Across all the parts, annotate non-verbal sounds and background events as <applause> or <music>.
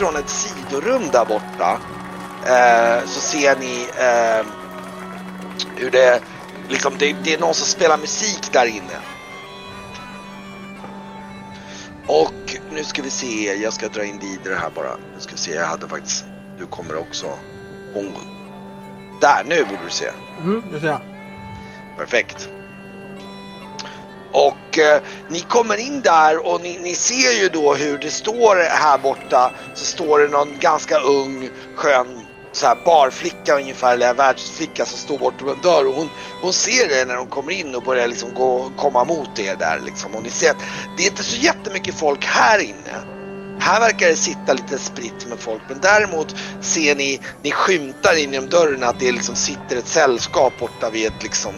inifrån ett sidorum där borta. Eh, så ser ni eh, hur det liksom, det, det är någon som spelar musik där inne. Och nu ska vi se, jag ska dra in vidare här bara. Nu ska vi se, jag hade faktiskt, du kommer också. Hon, där, nu borde du se. Mm, det ser jag. Perfekt. Och eh, ni kommer in där och ni, ni ser ju då hur det står här borta så står det någon ganska ung skön så här barflicka ungefär, eller världsflicka som står bortom en dörr och hon, hon ser er när hon kommer in och börjar liksom gå, komma mot er där liksom. Och ni ser att det är inte så jättemycket folk här inne. Här verkar det sitta lite spritt med folk men däremot ser ni, ni skymtar in genom dörren att det liksom sitter ett sällskap borta vid ett liksom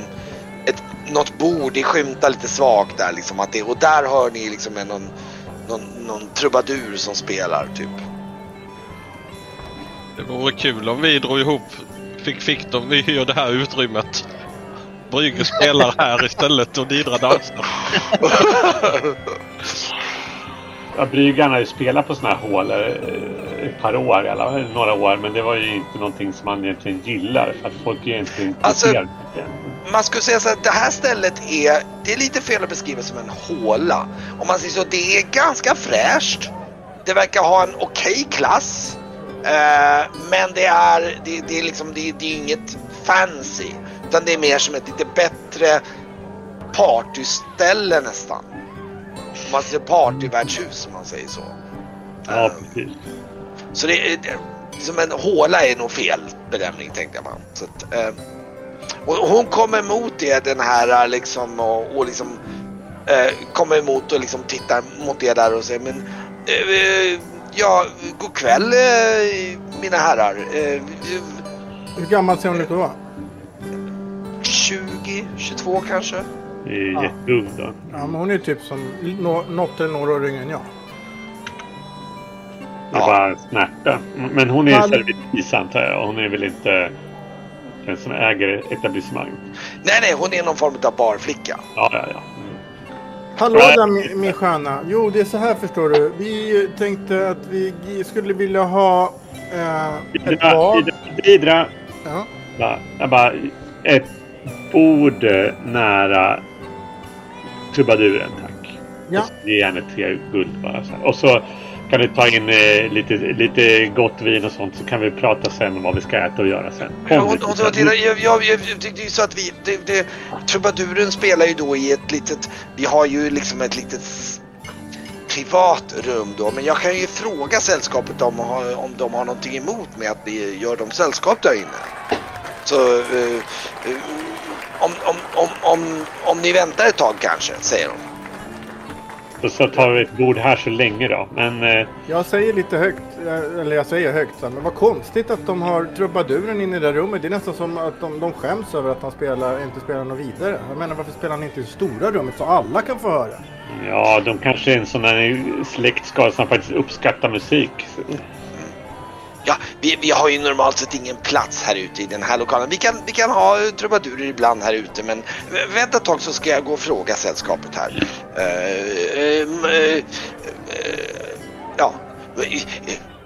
ett, något bord, det skymtar lite svagt där liksom att det, och där hör ni liksom en, någon, någon, någon trubadur som spelar typ. Det vore kul om vi drog ihop, fick fick dem, vi hyr det här utrymmet. Brygge spelar här istället och Didra dansar. <laughs> Ja, Bryggan har ju spelat på såna här hål eh, ett par år, eller några år. Men det var ju inte någonting som man egentligen gillar. För att folk är inte intresserade. Man skulle säga så att det här stället är, det är lite fel att beskriva som en håla. Om man säger så, det är ganska fräscht. Det verkar ha en okej klass. Eh, men det är, det, det är liksom, det, det är inget fancy. Utan det är mer som ett lite bättre partyställe nästan. Säger partyvärdshus om man säger så. Ja, Eh, precis. så det är, det, som en håla är nog fel bedömning tänkte man. Så att, eh, och hon kommer emot er den här liksom och, och liksom eh, kommer emot och liksom tittar mot er där och säger men eh, ja, god kväll eh, mina herrar. Eh, Hur gammal ser hon ut då? 20, 22 kanske? Är Ja. jätteung då. Ja, men hon är typ som nå- något eller några år yngre än jag. Det är Ja. bara smärta. Men hon är det- servitris antar jag. Hon är väl inte den som äger etablissemang. Nej, nej, hon är någon form av barflicka. Ja, ja, ja. Mm. Hallå där min, min sköna. Jo, det är så här förstår du. Vi tänkte att vi skulle vilja ha eh, ett bad. Didra. Ja. Bara, jag bara, ett bord eh, nära trubaduren, tack. Ja. Och Ge henne tre guld bara. Så här. Och så kan du ta in eh, lite, lite gott vin och sånt så kan vi prata sen om vad vi ska äta och göra sen. Ja, Kom lite hon, sen. hon, jag, jag, jag, jag, det är ju så att vi, det, det, trubaduren spelar ju då i ett litet, vi har ju liksom ett litet privat rum då, men jag kan ju fråga sällskapet om, om de har någonting emot med att vi gör dem sällskap där inne. Så eh, eh, om, om, om, om, om ni väntar ett tag kanske, säger hon. Och så tar vi ett bord här så länge då. Men eh, Jag säger lite högt, eh, eller jag säger högt, så här, men vad konstigt att de har trubaduren inne i det där rummet. Det är nästan som att de, de skäms över att han spelar, inte spelar något vidare. Jag menar varför spelar han inte i det stora rummet så alla kan få höra? ja, de kanske är en sån här släktskara som faktiskt uppskattar musik. Ja, vi, vi har ju normalt sett ingen plats här ute i den här lokalen. Vi kan, vi kan ha trubadurer ibland här ute men vä- vänta ett tag så ska jag gå och fråga sällskapet här. Ehm, eh, eh, ja,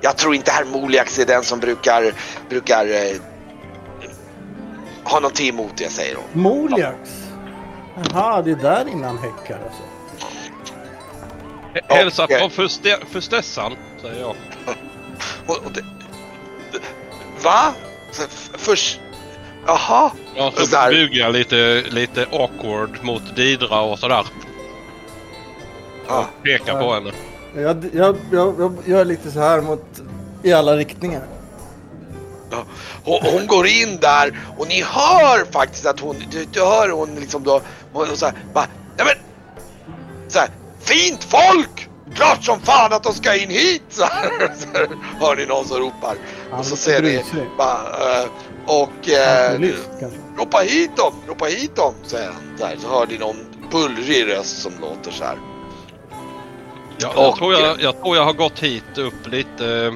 jag tror inte herr Moliax är den som brukar, brukar eh, ha någonting emot det, säger hon. Moliax? Jaha, det är där innan häckar alltså. Hälsa från förste- förstessan, säger jag. <laughs> Och, och det, va? Först... Jaha? Ja, Så så bugar jag lite, lite awkward mot Didra och sådär. Ja. Pekar på henne. Jag, jag, jag, jag gör lite så här mot, i alla riktningar. Ja. Hon, hon går in där och ni hör faktiskt att hon, du, du hör hon liksom då, hon, hon så här, bara, nej men, så här, fint folk! Klart som fan att de ska in hit! Så här, så <laughs> här, hör ni någon som ropar. Ja, och så ser ni, bara, eh, och eh, ropa hit dem, ropa hit dem, säger han. Så, här, så hör ni någon bullrig röst som låter så här. Ja, jag, Och- tror jag, jag tror jag har gått hit upp lite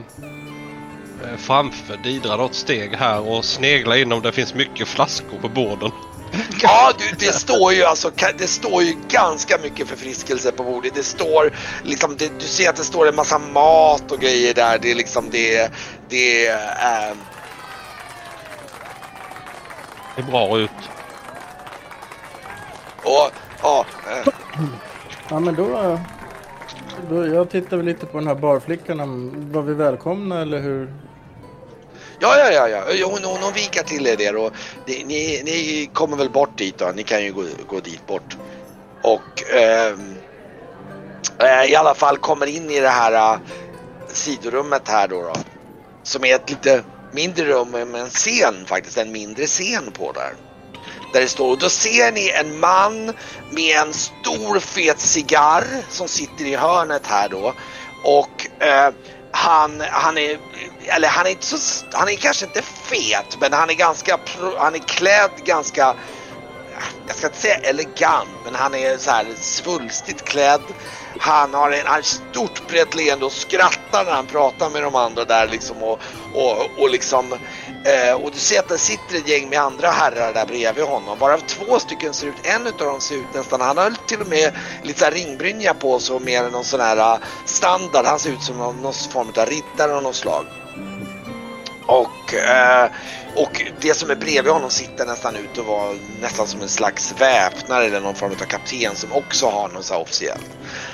eh, framför Didra något steg här och snegla in om det finns mycket flaskor på borden. <laughs> Ja, du, det står ju alltså, det står ju ganska mycket förfriskelse på bordet. Det står liksom, det, du ser att det står en massa mat och grejer där. Det är liksom det, det är... Det är bra ut. och, ja, eh, Ja men då, då... Jag tittar väl lite på den här barflickan. Var vi välkomna eller hur? Ja, ja, ja, ja. Hon, hon, hon vinkar till er där och ni, ni, ni kommer väl bort dit då. Ni kan ju gå, gå dit bort. Och ehm, eh, i alla fall kommer in i det här uh, sidorummet här då, då. Som är ett lite mindre rum med en scen faktiskt, en mindre scen på där. Där det står, och då ser ni en man med en stor fet cigarr som sitter i hörnet här då. Och eh, han, han är, eller han är inte så, han är kanske inte fet men han är ganska, han är klädd ganska jag ska inte säga elegant, men han är så här svulstigt klädd. Han har en, ett stort brett leende och skrattar när han pratar med de andra där liksom och, och, och liksom eh, och du ser att det sitter ett gäng med andra herrar där bredvid honom. Varav två stycken ser ut, en utav dem ser ut nästan, han har till och med lite ringbrynja på sig och mer än någon sån här eh, standard. Han ser ut som någon, någon form av riddare av något slag. Och, eh, och det som är bredvid honom sitter nästan ut och var nästan som en slags väpnare eller någon form av kapten som också har något så här officiellt.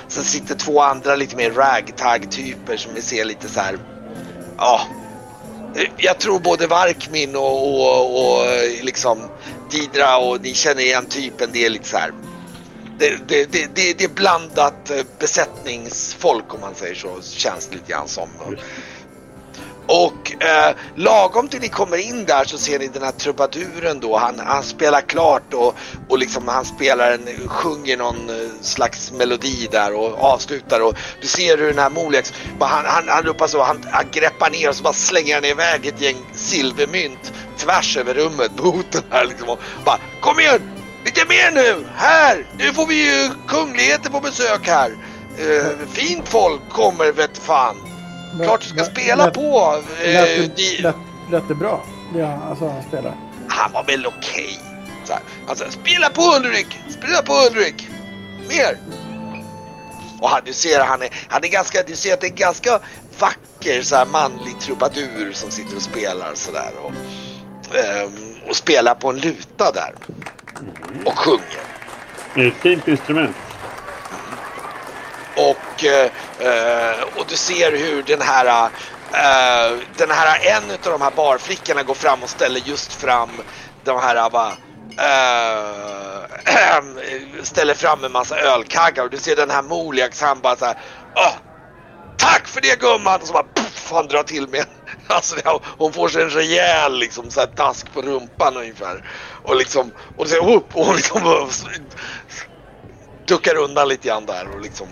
Sen sitter två andra lite mer ragtag-typer som vi ser lite så här, ja. Jag tror både Varkmin och, och, och liksom Didra och ni känner igen typen. Det är lite så här. Det, det, det, det, det är blandat besättningsfolk om man säger så. Känns det lite grann som. Och eh, lagom till ni kommer in där så ser ni den här trubaduren då. Han, han spelar klart och, och liksom han spelar en, sjunger någon eh, slags melodi där och avslutar och du ser hur den här Molex, han, han, han ropar så, han, han greppar ner och så bara slänger han iväg ett gäng silvermynt tvärs över rummet mot den här liksom och bara kom igen! Lite mer nu! Här! Nu får vi ju kungligheter på besök här. Eh, fint folk kommer vet fan. Klart du ska spela lät, på. Eh, Lät, de, det- lät, lät det bra? Ja, alltså han spelar. han var väl okej. Så här, Han sa spela på Ulrik, spela på Ulrik. Mer. Och han, du ser han är, han är ganska, du ser att det är ganska vacker så här manlig trubadur som sitter och spelar sådär. Och, ehm, och spelar på en luta där. Och sjunger. Det är ett fint instrument. Och, eh, eh, och du ser hur den här, eh, den här en av de här barflickorna går fram och ställer just fram de här va, eh, <clears throat> ställer fram en massa ölkaggar och du ser den här Moliax han bara såhär... Tack för det gumman! Och så bara puff, han drar till med <laughs> Alltså hon får sig en rejäl liksom så här task på rumpan ungefär. Och liksom, och du ser, upp och hon liksom duckar undan lite grann där och liksom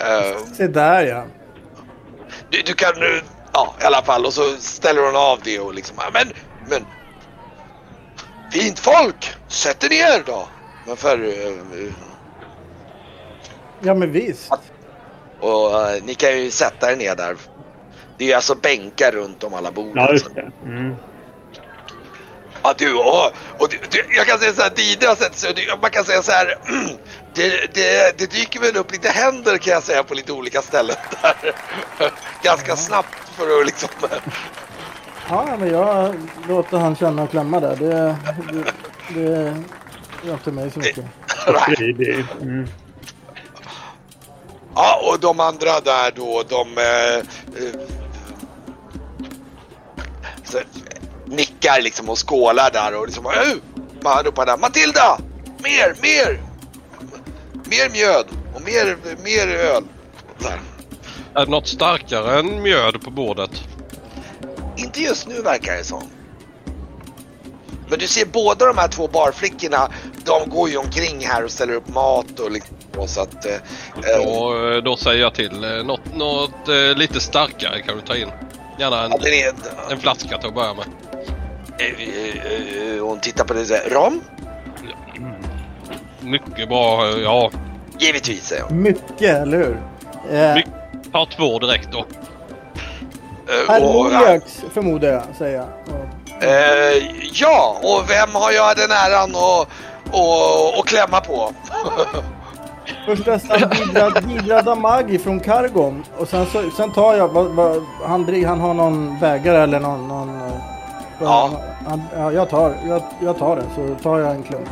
eh, Se där ja. du, du kan nu, ja i alla fall och så ställer hon av det och liksom, men, men Fint folk! Sätt er ner då! Men för, eh, Ja men visst. och eh, ni kan ju sätta er ner där. Det är ju alltså bänkar runt om alla bord. Ja, just det. Mm. Ja du, och, och du, du, jag kan säga så här, Didra sett sig, man kan säga så här, <clears throat> det, det, det dyker väl upp lite händer kan jag säga på lite olika ställen där. <laughs> Ganska snabbt för att liksom, Ja men jag låter han känna och klämma där. Det, det, det gör inte mig så mycket. <laughs> Det, det, mm. Ja, och de andra där då, de eh, eh, nickar liksom och skålar där och liksom, uh, man ropar där, Matilda! Mer, mer! Mer mjöd och mer, mer öl. Är det något starkare än mjöd på bordet? Inte just nu verkar det som. Men du ser båda de här två barflickorna, de går ju omkring här och ställer upp mat och liksom så att... Eh, eh, Och eh, då säger jag till. eh, Något, något eh, lite starkare kan du ta in. Gärna en, är, en flaska till att börja med. hon tittar på det och säger, rom? Mycket bra. Ja, Givetvis, säger hon. Mycket, eller hur? Eh, mycket. Ta två direkt då. Eh, Herr och, Moliax förmodar jag, säger jag. Och Eh, ja, och vem har jag den äran att och, och klämma på? <laughs> Först nästan Didra, Damagi från Kargon. Och sen, så, sen tar jag, vad, vad, han, han har någon bägare eller någon... någon eh, Ja. Han, ja, jag tar, jag, jag tar den så tar jag en klunk.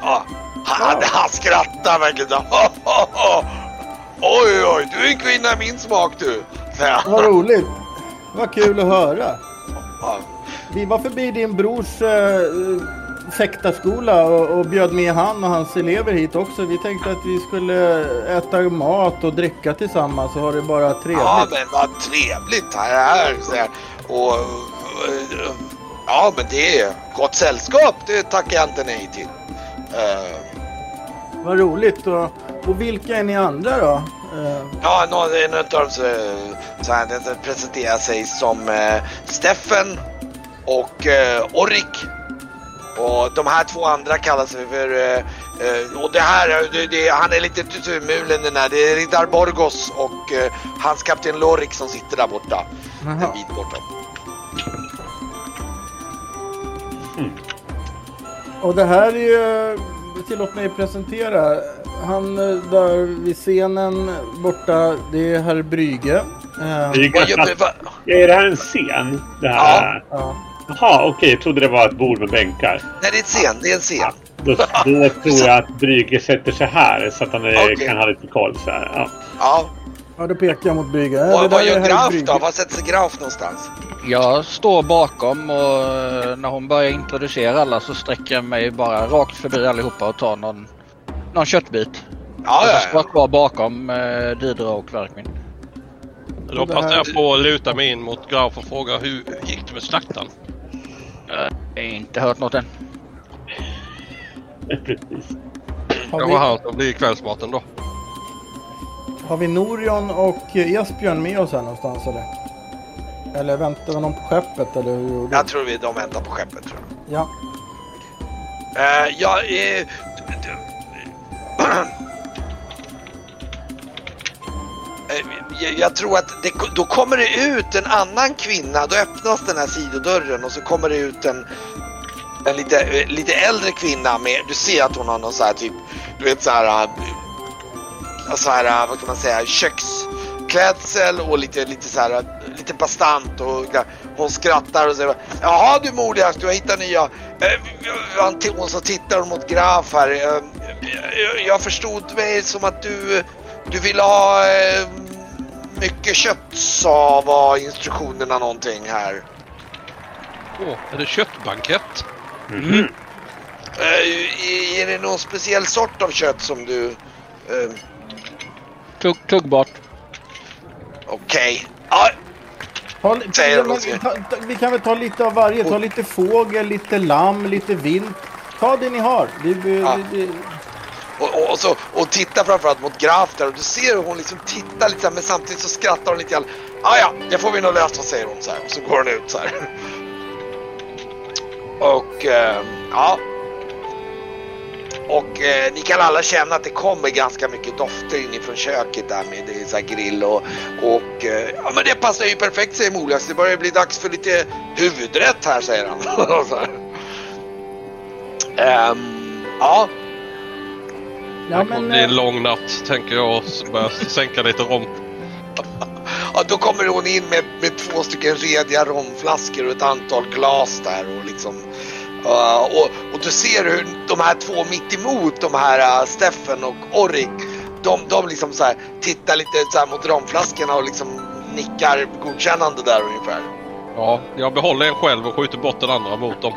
Ja, han, han skrattar verkligen. <laughs> Oj, oj, du är en kvinna i min smak du. Vad roligt! Vad kul att höra. Vi var förbi din brors eh, fäktarskola och, och bjöd med han och hans elever hit också. Vi tänkte att vi skulle äta mat och dricka tillsammans och ha det bara trevligt. Ja, men vad trevligt här är. Och, eh, ja, men det är gott sällskap. Det tackar jag inte nej till. Eh, Vad roligt. Och, och vilka är ni andra då? Eh, Ja, någon, en av dem så, så här, den presenterar sig som eh, Steffen och eh, Orrik. Och de här två andra kallar sig för... Eh, eh, och det här, det, det, han är lite turmulen den här. Det är Riddar Borgos och eh, hans kapten Lorik som sitter där borta. En Jaha. bit borta. Och det här är ju, tillåt mig presentera, han eh, där vid scenen borta, det är herr Brygge. Eh, är det här en scen? Det här? ja. Jaha, okej. Jag trodde det var ett bord med bänkar. Nej, det är en scen. Det är en scen. Då, då <laughs> tror jag att Brygge sätter sig här så att han Okej. kan ha lite koll. Så här. Ja. Ja. Ja, då pekar jag mot Och där vad är gör Graf då? Var sätter sig Graf någonstans? Jag står bakom och eh, när hon börjar introducera alla så sträcker jag mig bara rakt förbi allihopa och tar någon, någon köttbit. Ja, ja, så står ja. jag kvar bakom eh, Didra och Verkmin. Då här- passar jag på att luta mig in mot Graf och fråga hur gick det med slaktaren? Jag har inte hört något än. <laughs> Precis. Har vi, han som blir kvällsmaten då. Har vi Norion och Esbjörn med oss här någonstans eller? Eller väntar vi någon på skeppet eller hur gjorde Jag tror vi de väntar på skeppet tror jag. Ja. Uh, ja, Eh, <clears throat> jag, tror att det, då kommer det ut en annan kvinna. Då öppnas den här sidodörren och så kommer det ut en, en lite, lite äldre kvinna med, du ser att hon har någon så här typ, du vet så här, så här, eh, vad kan man säga, köksklädsel och lite, lite så här, eh, lite bastant och hon skrattar och säger Jaha du Modias, du har hittat nya. Eh, hon så tittar hon mot Graf här. Eh, jag- Jag förstod mig som att du, du ville ha eh, mycket kött sa var instruktionerna någonting här. Åh, är det köttbankett? Mhm. Eh, Är det någon speciell sort av kött som du... eh, Tugg, tuggbart. Okej. Ja, Ta, Säger men, vi kan väl ta lite av varje. Ta lite fågel, lite lamm, lite vind. Ta det ni har. Det, det, Ja. det, Och, och, och, så, och tittar framförallt mot Graf där och du ser hur hon liksom tittar lite men samtidigt så skrattar hon lite grann. Ah, ja, det får vi nog löst, vad säger hon så här. Och så går hon ut så här. <laughs> Och eh, ja. Och eh, ni kan alla känna att det kommer ganska mycket dofter inifrån köket där med det är så här grill och, och eh, ja men det passar ju perfekt säger Molias. Det börjar bli dags för lite huvudrätt här säger han. så <laughs> här. Ehm, ja, ja, det kommer men, bli en eh, lång natt tänker jag och s- börja sänka lite rom. <laughs> Ja, då kommer hon in med, med två stycken rediga romflaskor och ett antal glas där och liksom uh, och, och du ser hur de här två mitt emot de här uh, Steffen och Orrik de, de liksom så här tittar lite så mot romflaskorna och liksom nickar godkännande där ungefär. Ja, jag behåller en själv och skjuter bort den andra mot dem.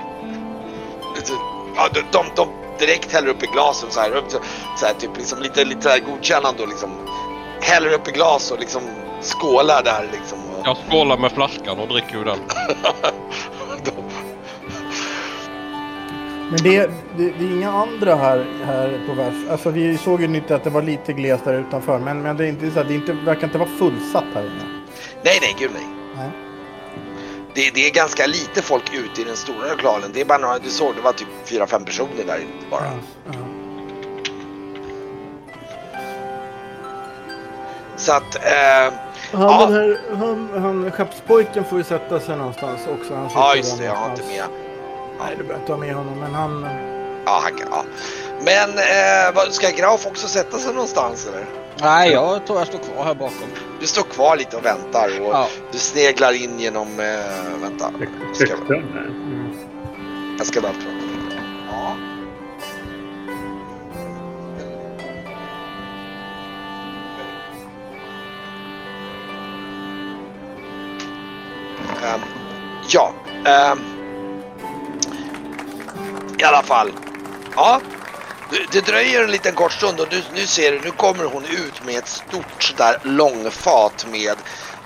Ja, de, de, de direkt häller upp i glasen så här, upp, så, här typ liksom lite, lite så här godkännande och liksom häller upp i glas och liksom skålar där liksom. Jag skålar med flaskan och dricker ur den. <laughs> men det, det, det är inga andra här, här på vers. Alltså vi såg ju nytt att det var lite glest där utanför. Men, men det, är inte så här, det är inte, verkar inte vara fullsatt här inne. nej, nej, gud nej. Nej. Det, det är ganska lite folk ute i den stora lokalen. Det är bara några, du såg, det var typ fyra fem personer där inne bara. Ja, ja. Så att, eh, Han, Ja. den här, han, han skeppspojken får ju sätta sig någonstans också. Han Ja, just det. Jag har inte med. Nej, du behöver inte ha med honom. Men han... Ja, han kan, ja. Men eh, ska Graf också sätta sig någonstans eller? Nej, jag tror jag står kvar här bakom. Du står kvar lite och väntar och Ja. du sneglar in genom... Eh, vänta, Köksdörren här. Mm. jag ska bara prata. Ja. Ehm, ja, ehm, i alla fall. Ja, det, dröjer en liten kort stund och nu, nu ser du, nu kommer hon ut med ett stort sådär långfat med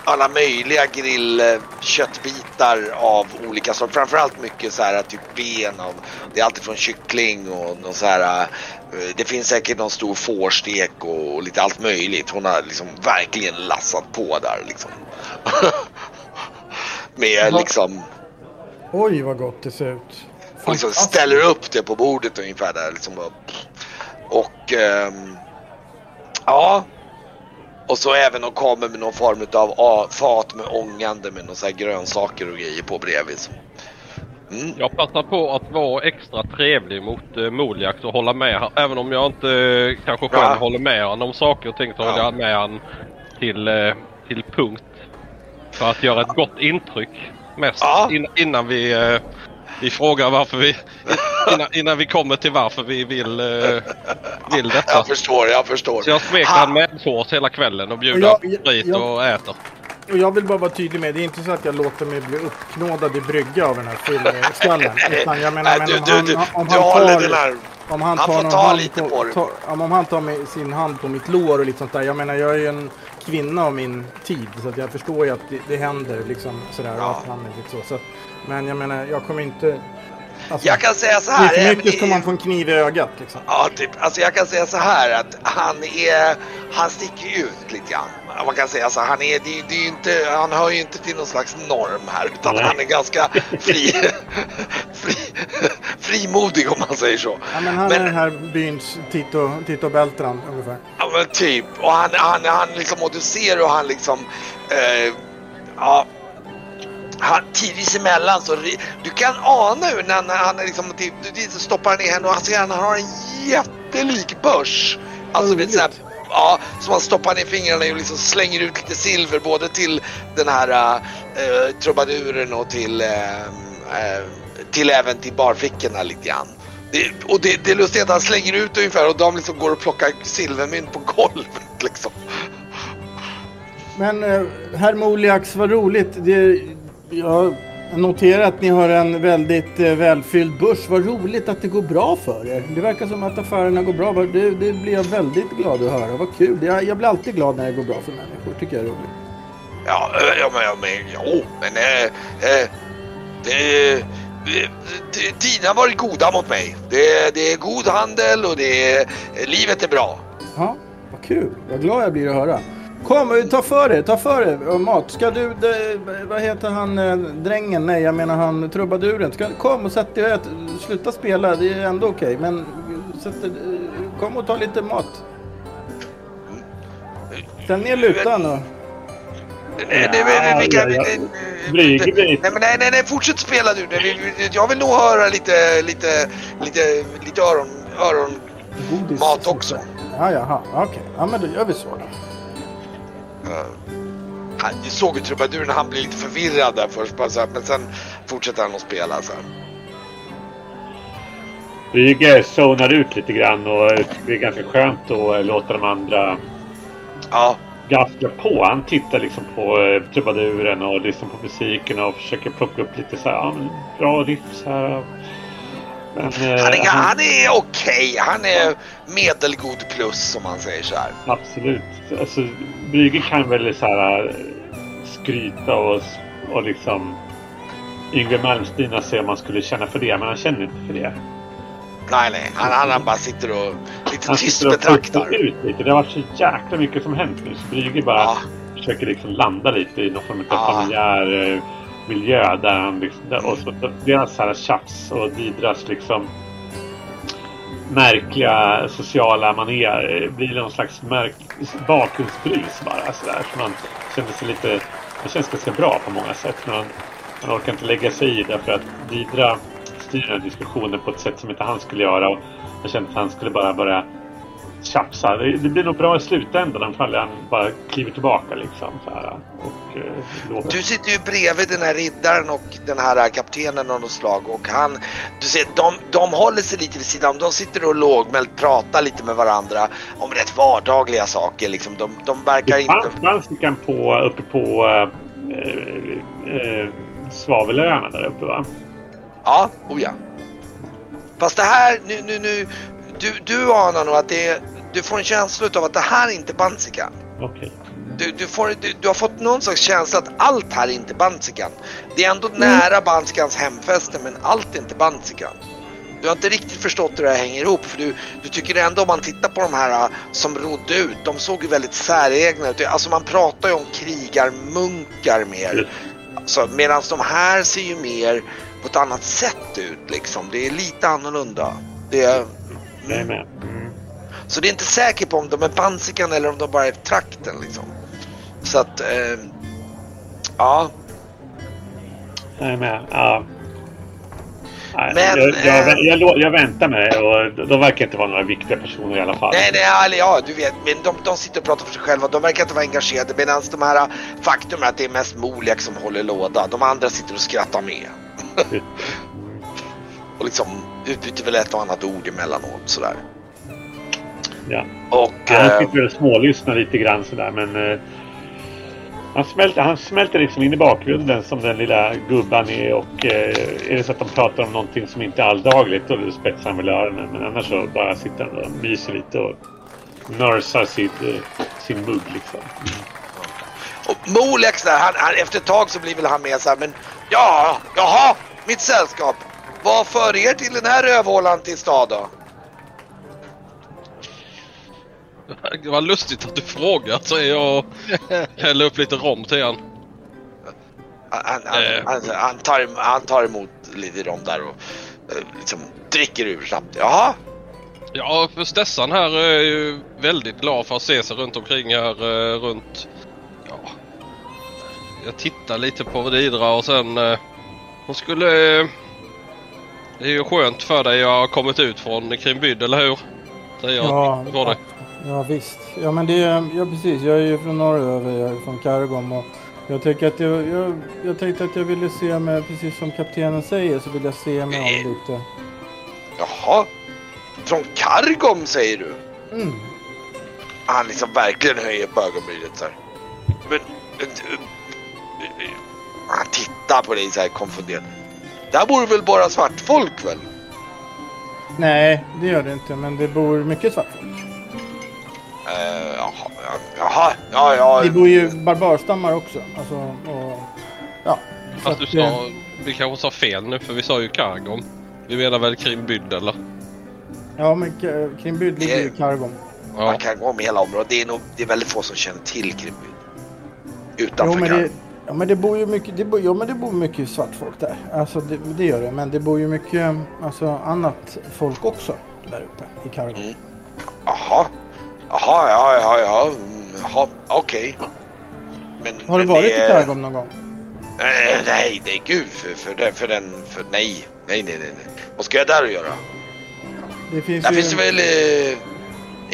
alla möjliga grillköttbitar av olika sorter. Framförallt mycket så här typ ben av, det är alltid från kyckling och någon så här, eh, det finns säkert någon stor fårstek och lite allt möjligt. Hon har liksom verkligen lassat på där liksom. <laughs> med liksom Oj, vad gott det ser ut. Och liksom ställer upp det på bordet ungefär där liksom. Och ehm, ja. Och så även de kommer med någon form av fat med ångande med här grönsaker och grejer på bredvid. Mm. Jag passar på att vara extra trevlig mot uh, Moliak och hålla med han. Även om jag inte eh, kanske själv Ja. håller med honom om saker och ting så Ja. håller jag med han till, eh, till punkt. För att göra ett gott intryck mest Ja. in, innan vi, eh, vi frågar varför vi... Innan, innan vi kommer till varför vi vill, eh, vill detta. Jag förstår, jag förstår. Så jag smeker Ha- han medhårs hela kvällen och bjuder Ja, på ja, sprit ja. och äter. Och jag vill bara vara tydlig med, det är inte så att jag låter mig bli uppknådad i brygga av den här fyllskallen. <laughs> Utan jag menar, men du, om han, du, om han tar... Om han, Han tar får ta hand lite på, på det. om han tar med sin hand på mitt lår och lite sånt där. Jag menar jag är ju en kvinna av min tid. Så att jag förstår ju att det, det händer liksom sådär. Ja. Att han är lite så. så att, men jag menar jag kommer inte... Alltså, Jag kan säga så här. även mycket i- ska man få en kniv i ögat liksom. Ja, typ. Alltså jag kan säga så här att han är, han sticker ut lite grann. Man kan säga så här, han är, det, det är ju inte, han hör ju inte till någon slags norm här utan Nej. han är ganska fri, <laughs> fri, frimodig om man säger så. Ja, men han Men- är den här byns Tito, Tito Beltran ungefär. Ja men typ. Och han, han, han liksom, och du ser hur han liksom, eh, ja. Han, tidvis emellan så, du kan ana hur när han, liksom, du, du stoppar ner henne och han ser att han har en jättelik börs. Alltså vet, så här, ja, som han stoppar ner fingrarna i och liksom slänger ut lite silver både till den här eh, trubaduren och till, eh, till även till barflickorna lite grann. Det, och det, det är lustigt att han slänger ut ungefär och de liksom går och plockar silvermynt på golvet liksom. Men eh, herr Moliax, vad roligt. Det, jag noterar att ni har en väldigt eh, välfylld börs. Vad roligt att det går bra för er. Det verkar som att affärerna går bra. Det, det blir jag väldigt glad att höra. Vad kul. Jag, jag blir alltid glad när det går bra för människor. Tycker jag är roligt. Ja, eh, ja men, ja, men, jo, men eh, eh, det, det, tiderna har varit goda mot mig. Det, det är god handel och det, är- livet är bra. Ja, vad kul. Vad glad jag blir att höra. Kom, ta för dig, ta för dig. Och mat. Ska du, det, vad heter han, eh, drängen? Nej, jag menar han trubaduren. Ska, kom och sätt dig och ät. Sluta spela, det är ändå okej. Men eh, sätt, eh, kom och ta lite mat. Ställ ner lutan och... Nej, nej, nej, nej, nej, men fortsätt spela du. Jag vill nog höra lite, lite, lite, lite öron, öron mat också. Ja, jaha, okej. Ja, men då gör vi så då. Han, såg ju trubaduren, han blev lite förvirrad där först, bara så här, men sen fortsätter han att spela så här. Brygge zonar ut lite grann och det är ganska skönt att eh, låta de andra Ja, gaska på. Han tittar liksom på eh, trubaduren och lyssnar på musiken och försöker plocka upp lite så här, ja, bra riffs här. Men eh, han är, han, han är okej. Han är medelgod plus som man säger så här. absolut. Alltså, Brygge kan väl så här eh, skryta och, och liksom Yngve Malmsteen se om man skulle känna för det, men han känner inte för det. Nej, nej. Han, han, han bara sitter och lite Han tyst betraktar. ut lite. Det har varit så jäkla mycket som hänt nu. Så Brygge bara Ja. försöker liksom landa lite i någon form av Ja. familjär eh, miljö. Där han liksom, där, och så deras så här tjafs och Didras liksom märkliga sociala manér. Blir någon slags märk bakgrundsbrys bara sådär. Så man känner sig lite... Det känns ganska bra på många sätt. Men man, man orkar inte lägga sig i därför att Didra styr den här diskussionen på ett sätt som inte han skulle göra. Och jag kände att han skulle bara börja tjafsa. Det, blir nog bra i slutändan ifall han bara kliver tillbaka liksom. Så här, och, eh, du sitter ju bredvid den här riddaren och den här kaptenen av något slag och han, du ser, de, de håller sig lite vid sidan De sitter och lågmält pratar lite med varandra om rätt vardagliga saker liksom. De, de verkar det fanns, inte... Fanns på, uppe på äh, äh, Svavelöarna där uppe va? Ja, oh ja. Fast det här, nu, nu, nu, du, du anar nog att det är, du får en känsla av att det här är inte Bansikan. Okej. Okay. Du, du, du, du, har fått någon slags känsla att allt här är inte Bansikan. Det är ändå mm. nära Bansikans hemfäste men allt är inte Bansikan. Du har inte riktigt förstått hur det här hänger ihop för du, du tycker ändå om man tittar på de här äh, som rodde ut, de såg ju väldigt säregna ut. Alltså man pratar ju om krigarmunkar mer. Alltså, Medan de här ser ju mer på ett annat sätt ut liksom. Det är lite annorlunda. Det är... Mm. Så det är inte säkert på om de är Bansikan eller om de bara är trakten liksom. Så att, eh, ja. Jag är med. Ja. Men, jag, jag, eh, jag, jag, väntar med och de verkar inte vara några viktiga personer i alla fall. Nej, nej, eller ja, du vet, men de, de sitter och pratar för sig själva. De verkar inte vara engagerade medan de här faktum är att det är mest Moliak som håller låda. De andra sitter och skrattar med. <laughs> och liksom utbyter väl ett och annat ord emellanåt sådär. Ja. Och, ja, han sitter väl och smålyssnar lite grann sådär men eh, han smälter, han smälter liksom in i bakgrunden som den lilla gubban är och eh, är det så att de pratar om någonting som inte är alldagligt då spetsar han väl öronen. Men annars så bara sitter han och myser lite och nursar sitt, eh, sin mugg liksom. Och Molex där, han, han, efter ett tag så blir väl han med så här, men ja, jaha, mitt sällskap. Vad för er till den här rövhålan till stad då? Det var lustigt att du frågar, säger jag och häller upp lite rom till han. Han, han, eh. han, han, tar, han tar emot lite rom där och eh, liksom dricker ur snabbt. Jaha? Ja, för Stessan här är ju väldigt glad för att se sig runt omkring här eh, runt... Ja, jag tittar lite på Vidra och sen... Hon skulle... Det är ju skönt för dig att ha kommit ut från Krimbyd, eller hur? Säger jag ja, dig. Ja visst. Ja men det är, ja precis. Jag är ju från norröver, jag är från Kargom och jag tänker att jag, jag, jag tänkte att jag ville se mig, precis som kaptenen säger, så vill jag se mig om lite. Jaha. Från Kargom säger du? Mm. Han liksom verkligen höjer på ögonbrynet så här. Men... Han tittar på dig så här konfunderad. Där bor väl bara svartfolk väl? Nej, det gör det inte. Men det bor mycket svartfolk. Jaha, ja, ja. Det bor ju barbarstammar också. Alltså, och, ja. Fast du sa, vi kanske sa fel nu för vi sa ju Kargom. Vi menar väl Krimbyd eller? Ja, men Krimbyd ligger ju i Kargom. Ja. Man kan gå om hela området. Det är, nog, det är väldigt få som känner till Krimbyd. Utanför jo, Kargom. Ja men det bor ju mycket, det bor, ja, men det bor mycket svartfolk där. Alltså det, det, gör det. Men det bor ju mycket alltså, annat folk också där uppe i Kargom. Mm. Jaha. Jaha, ja, ja, ja. Jaha, okej. Okay. Har du varit det... i Kargom någon gång? Äh, nej, nej gud för, för, den, för den, för nej. Nej, nej, nej. Vad ska jag där och göra? Det finns där ju... finns det väl eh,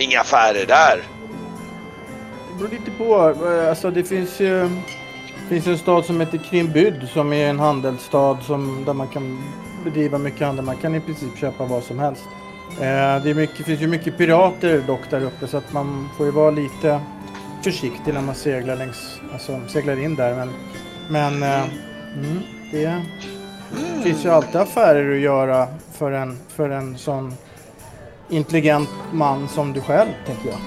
inga affärer där? Det beror lite på. Alltså det finns ju... Det finns en stad som heter Krimbyd som är en handelsstad som, där man kan bedriva mycket handel. Man kan i princip köpa vad som helst. Eh, det, mycket, finns ju mycket pirater dock där uppe så att man får ju vara lite försiktig när man seglar längs, alltså seglar in där. Men, men eh, mm, det mm. finns ju alltid affärer att göra för en, för en sån intelligent man som du själv, tänker jag.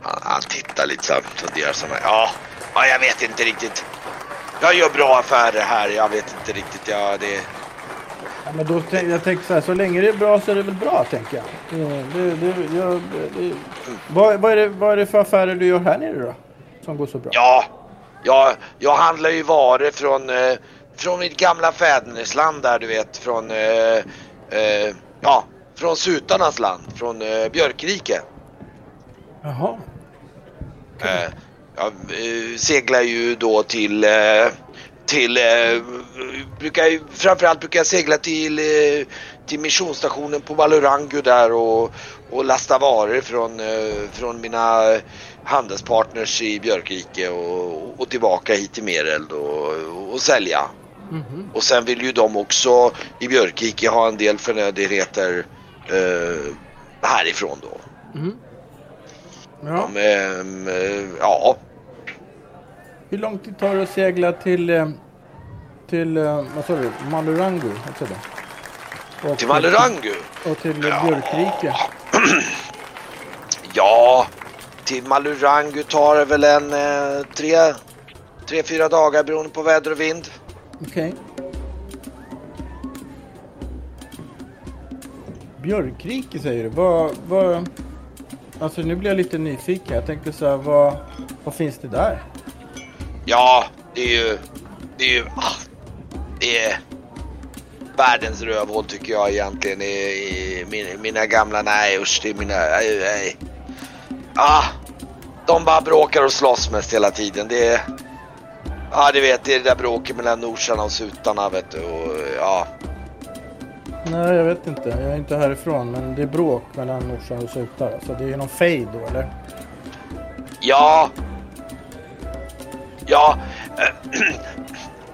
Han, han tittar lite så här, funderar ja, ja, jag vet inte riktigt. Jag gör bra affärer här, jag vet inte riktigt. Ja, det, Ja, men då, jag tänker så här, så länge det är bra så är det väl bra, tänker jag. Det, det, jag det, vad, vad, är det, vad är det för affärer du gör här nere då? Som går så bra? Ja, jag, jag handlar ju varor från, eh, från mitt gamla fädernesland där, du vet. Från, eh, eh, ja, från Sutarnas land, från eh, Björkrike. Jaha. Eh, jag eh, seglar ju då till, eh, till eh, brukar, framförallt brukar jag segla till, eh, till missionsstationen på Valorangu där och, och lasta varor från, eh, från mina handelspartners i Björkrike och, och tillbaka hit till Mereld och, och sälja. Mhm. Och sen vill ju de också i Björkrike ha en del förnödenheter eh, härifrån då. Mhm. Ja. De, ehm, eh, ja, Hur lång tid tar det att segla till, eh, till eh, vad sa du, Malurangu? Alltså. Och till Malurangu. Och till Ja. Björkrike? Ja, till Malurangu tar det väl en eh, tre, tre, fyra dagar beroende på väder och vind. Okej. Björkrike säger du. Vad, vad... Alltså nu blir jag lite nyfiken. Jag tänkte så här, vad, vad finns det där? Ja, det är ju, det är ju, ah, det är världens rövhål tycker jag egentligen. I, i mina, mina gamla, nej usch, det är mina, nej, nej. Ah, de bara bråkar och slåss mest hela tiden. Det är, ja du vet, det är det där bråket mellan norsarna och sutarna vet du. Och, ja, Nej, jag vet inte. Jag är inte härifrån. Men det är bråk mellan morsan och sutar. Alltså det är någon fejd då eller? Ja. Ja. eh,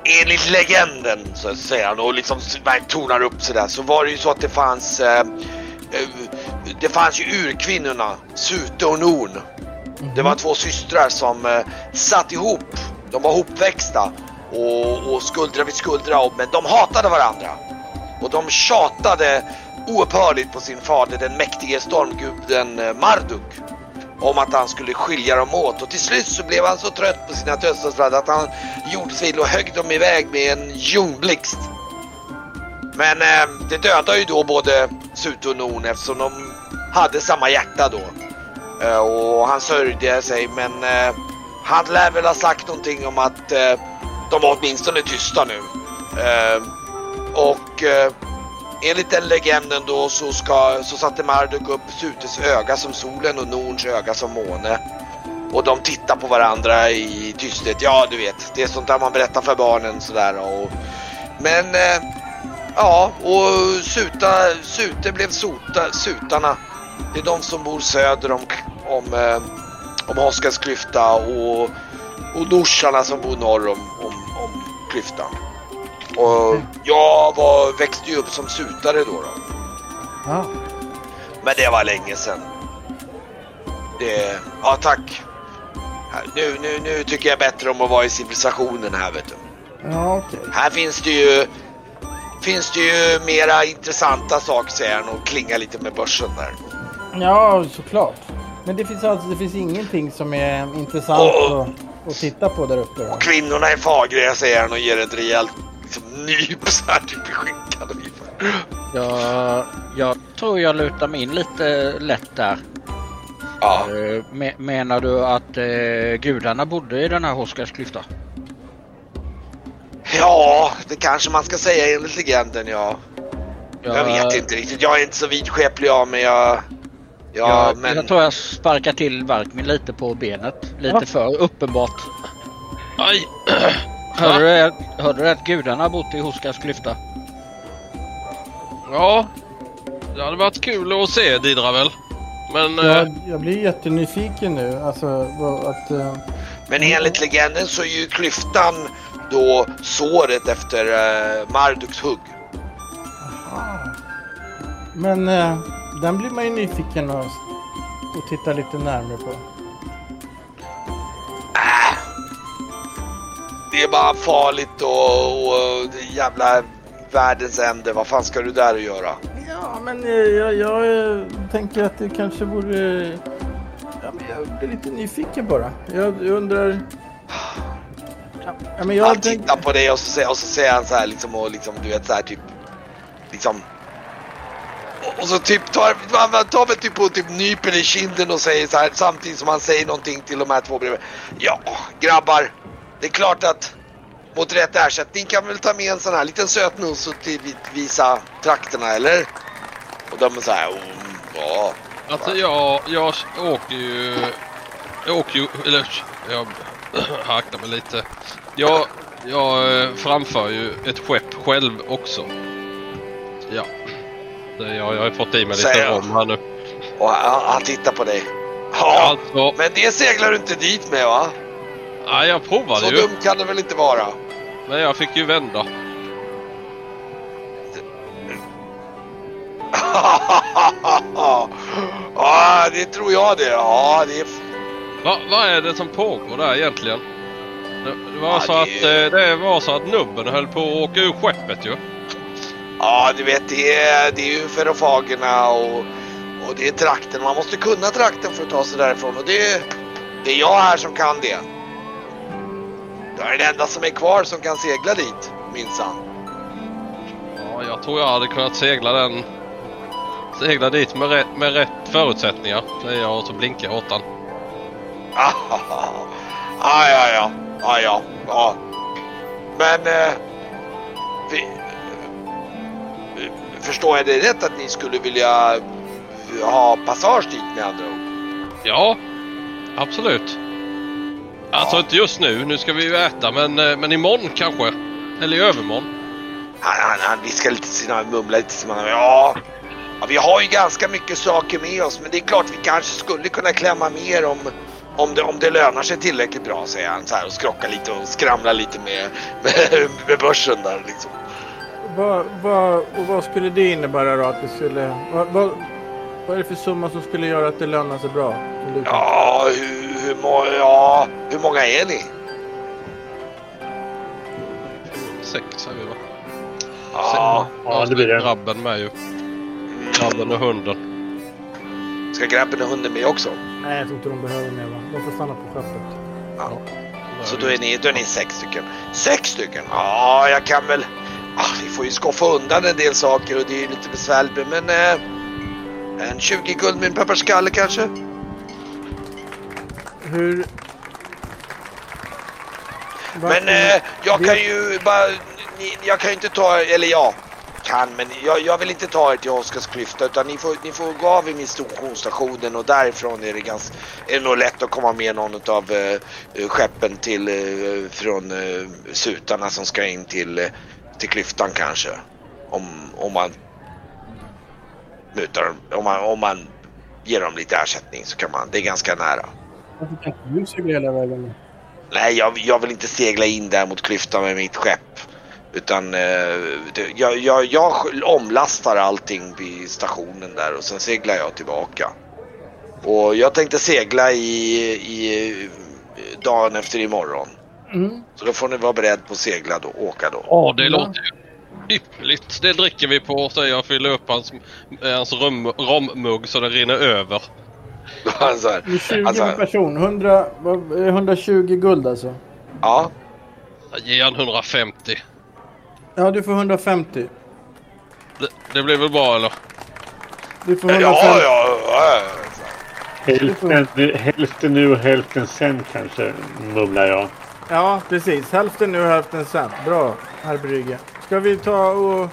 <clears throat> Enligt legenden så att säga och liksom tonar upp sådär så var det ju så att det fanns eh, eh, Det fanns ju urkvinnorna Sute och Norn. Det var två systrar som eh, satt ihop. De var hopväxta och, och skuldra vid skuldra och- men de hatade varandra. Och de tjatade oupphörligt på sin fader den mäktige stormguden eh, Marduk om att han skulle skilja dem åt och till slut så blev han så trött på sina dödsdödsbröder att han gjorde sig och högg dem iväg med en ljungblixt. Men eh, det dödade ju då både Sute och Non eftersom de hade samma hjärta då. Eh, och han sörjde sig men eh, han lär väl ha sagt någonting om att eh, de var åtminstone tysta nu. Eh, och eh, enligt den legenden då så, ska, så satte Marduk upp Sutes öga som solen och Norns öga som måne. Och de tittar på varandra i tysthet. Ja, du vet, det är sånt där man berättar för barnen sådär. Och, men eh, ja, och Suta, Sute blev sota, Sutarna. Det är de som bor söder om, om, eh, om Oskars klyfta och, och Norsarna som bor norr om, om, om klyftan. Och jag var, växte ju upp som sutare då. då. Ja. Men det var länge sedan. Det, ja tack. Nu, nu, nu tycker jag bättre om att vara i civilisationen här vet du. Ja, okej. Här finns det ju Finns det ju mera intressanta saker säger han och klingar lite med börsen där. Ja, såklart. Men det finns alltså det finns ingenting som är intressant Åh. att, att titta på där uppe? Då. Och kvinnorna är fagra säger han och ger ett rejält liksom, här typ i skinkan. ungefär. Jag, jag tror jag lutar mig in lite lätt där. Ja, Eh, me- menar du att eh, gudarna bodde i den här Hoskars klyfta? ja, det kanske man ska säga enligt legenden ja. Jag Jag- vet inte riktigt. Jag är inte så vidskeplig jag men jag... Ja, jag, men... jag tror jag sparkar till Varkmin lite på benet. Lite Ja. för uppenbart. Aj! <clears throat> Hörde du, det- hörde du att gudarna bott i Hoskars klyfta? Ja, det hade varit kul att se Didra väl. Men eh, Jag, jag blir jättenyfiken nu. Alltså att... eh, Men enligt legenden så är ju klyftan då såret efter uh, Marduks hugg. Men eh, den blir man ju nyfiken att, att titta lite närmare på. Det är bara farligt och, och jävla världens ände. Vad fan ska du där och göra? Ja, men eh, jag, jag eh, tänker att det kanske vore... Ja, men jag blir lite nyfiken bara. Jag, jag undrar... Ja, men jag Han tänk- tittar på dig och så, och så säger han så här liksom och liksom du vet så här typ liksom och- så typ tar han tar väl typ och typ nyper i kinden och säger så här samtidigt som han säger någonting till de här två bredvid. Ja grabbar, det är klart att mot rätt ersättning kan vi väl ta med en sån här liten sötnos och till visa trakterna eller? de är så här, oh, ja. Alltså jag, jag åker ju... Jag åker ju... Eller jag <clears throat> haknar mig lite. Jag, jag eh, framför ju ett skepp själv också. Ja. Det, jag, jag har fått i mig lite rom här nu. Och han, han tittar på dig. Ja, Alltså, men det seglar du inte dit med va? Ja, jag provade Så ju. dumt kan det väl inte vara? Men jag fick ju vända. <laughs> ja, det tror jag det. Ja, det är... Va, vad är det som pågår där egentligen? Det, var Ja, så det- att eh, det var så att nubben höll på att åka ur skeppet ju. Ja, du vet, det är, det är ju ferofagerna och, och det är trakten. Man måste kunna trakten för att ta sig därifrån och det, det är jag här som kan det. Jag är den enda som är kvar som kan segla dit, minsann. Ja, jag tror jag hade kunnat segla den... Segla dit med rätt, med rätt förutsättningar, säger jag och så blinkar jag åt han. Ah, <laughs> ja, ja, ja, ja, ja, ja. Men... Eh, vi, förstår jag det rätt att ni skulle vilja ha passage dit med andra ord? Ja, absolut. Alltså inte just nu, nu ska vi ju äta, men, eh, men imorgon kanske. Eller i övermorgon. Han, han, han viskar lite till sina, mumlar lite till sina, ja, ja, vi har ju ganska mycket saker med oss men det är klart vi kanske skulle kunna klämma mer om, om, det, om det lönar sig tillräckligt bra säger han så här och skrockar lite och skramlar lite med, med, med börsen där liksom. Vad, vad, och vad skulle det innebära då? Att det skulle, vad, vad, vad är det för summa som skulle göra att det lönar sig bra? Ja, hur, hur, må, ja, hur många är ni? Sex är vi va? Ja, Ja, det blir det. Grabben med ju. Grabben och hunden. ska grabben och hunden med också? Nej, jag tror inte de behöver mer va? De får stanna på skeppet. Ja. Så då är, ni, då är ni sex stycken. Sex stycken? Ja, jag kan väl... Ah, vi får ju skaffa undan en del saker och det är ju lite besvärligt men eh, en 20 guldmynt per skalle kanske? Hur... Men Varför- eh, jag kan ju bara... Jag kan ju inte ta eller jag kan men jag, jag vill inte ta er till Oscarsklyfta utan ni får, ni får gå av i min stationsstationen och därifrån är det, ganska, är det nog lätt att komma med någon av eh, skeppen till eh, från eh, sutarna som ska in till, eh, till klyftan kanske. Om, om man mutar om man, om man ger dem lite ersättning så kan man, det är ganska nära. Varför kan inte du segla hela vägen? Nej, jag, jag vill inte segla in där mot klyftan med mitt skepp. Utan eh, det, jag, jag, jag omlastar allting vid stationen där och sen seglar jag tillbaka. Och jag tänkte segla i, i dagen efter imorgon. Mm. Så då får ni vara beredd på att segla då, åka då. Ja, det låter ju ypperligt. Det dricker vi på, säger jag. Fyller upp hans, hans rom, rommugg så det rinner över. <laughs> så här, Det är 20 Alltså- per person. 100, vad- eh, 120 guld alltså. ja, Ge han 150. Ja, du får 150. Det, det blir väl bra eller? Du får ja, 150. ja, ja. Hälften, hälften nu och hälften sen kanske, mumlar jag. Ja, precis. Hälften nu och hälften sen. Bra, herr Brygge. Ska vi ta och